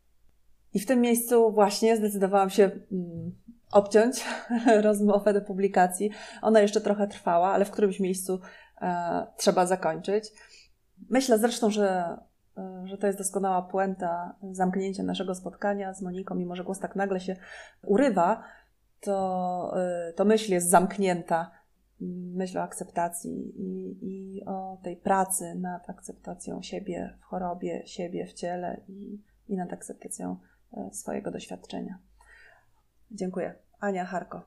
I w tym miejscu właśnie zdecydowałam się mm, obciąć *laughs* rozmowę do publikacji. Ona jeszcze trochę trwała, ale w którymś miejscu e, trzeba zakończyć. Myślę zresztą, że że to jest doskonała puenta zamknięcia naszego spotkania z Moniką, mimo że głos tak nagle się urywa, to, e, to myśl jest zamknięta. Myśl o akceptacji i, i o tej pracy nad akceptacją siebie w chorobie, siebie w ciele i, i nad akceptacją e, swojego doświadczenia. Dziękuję. Ania Harko.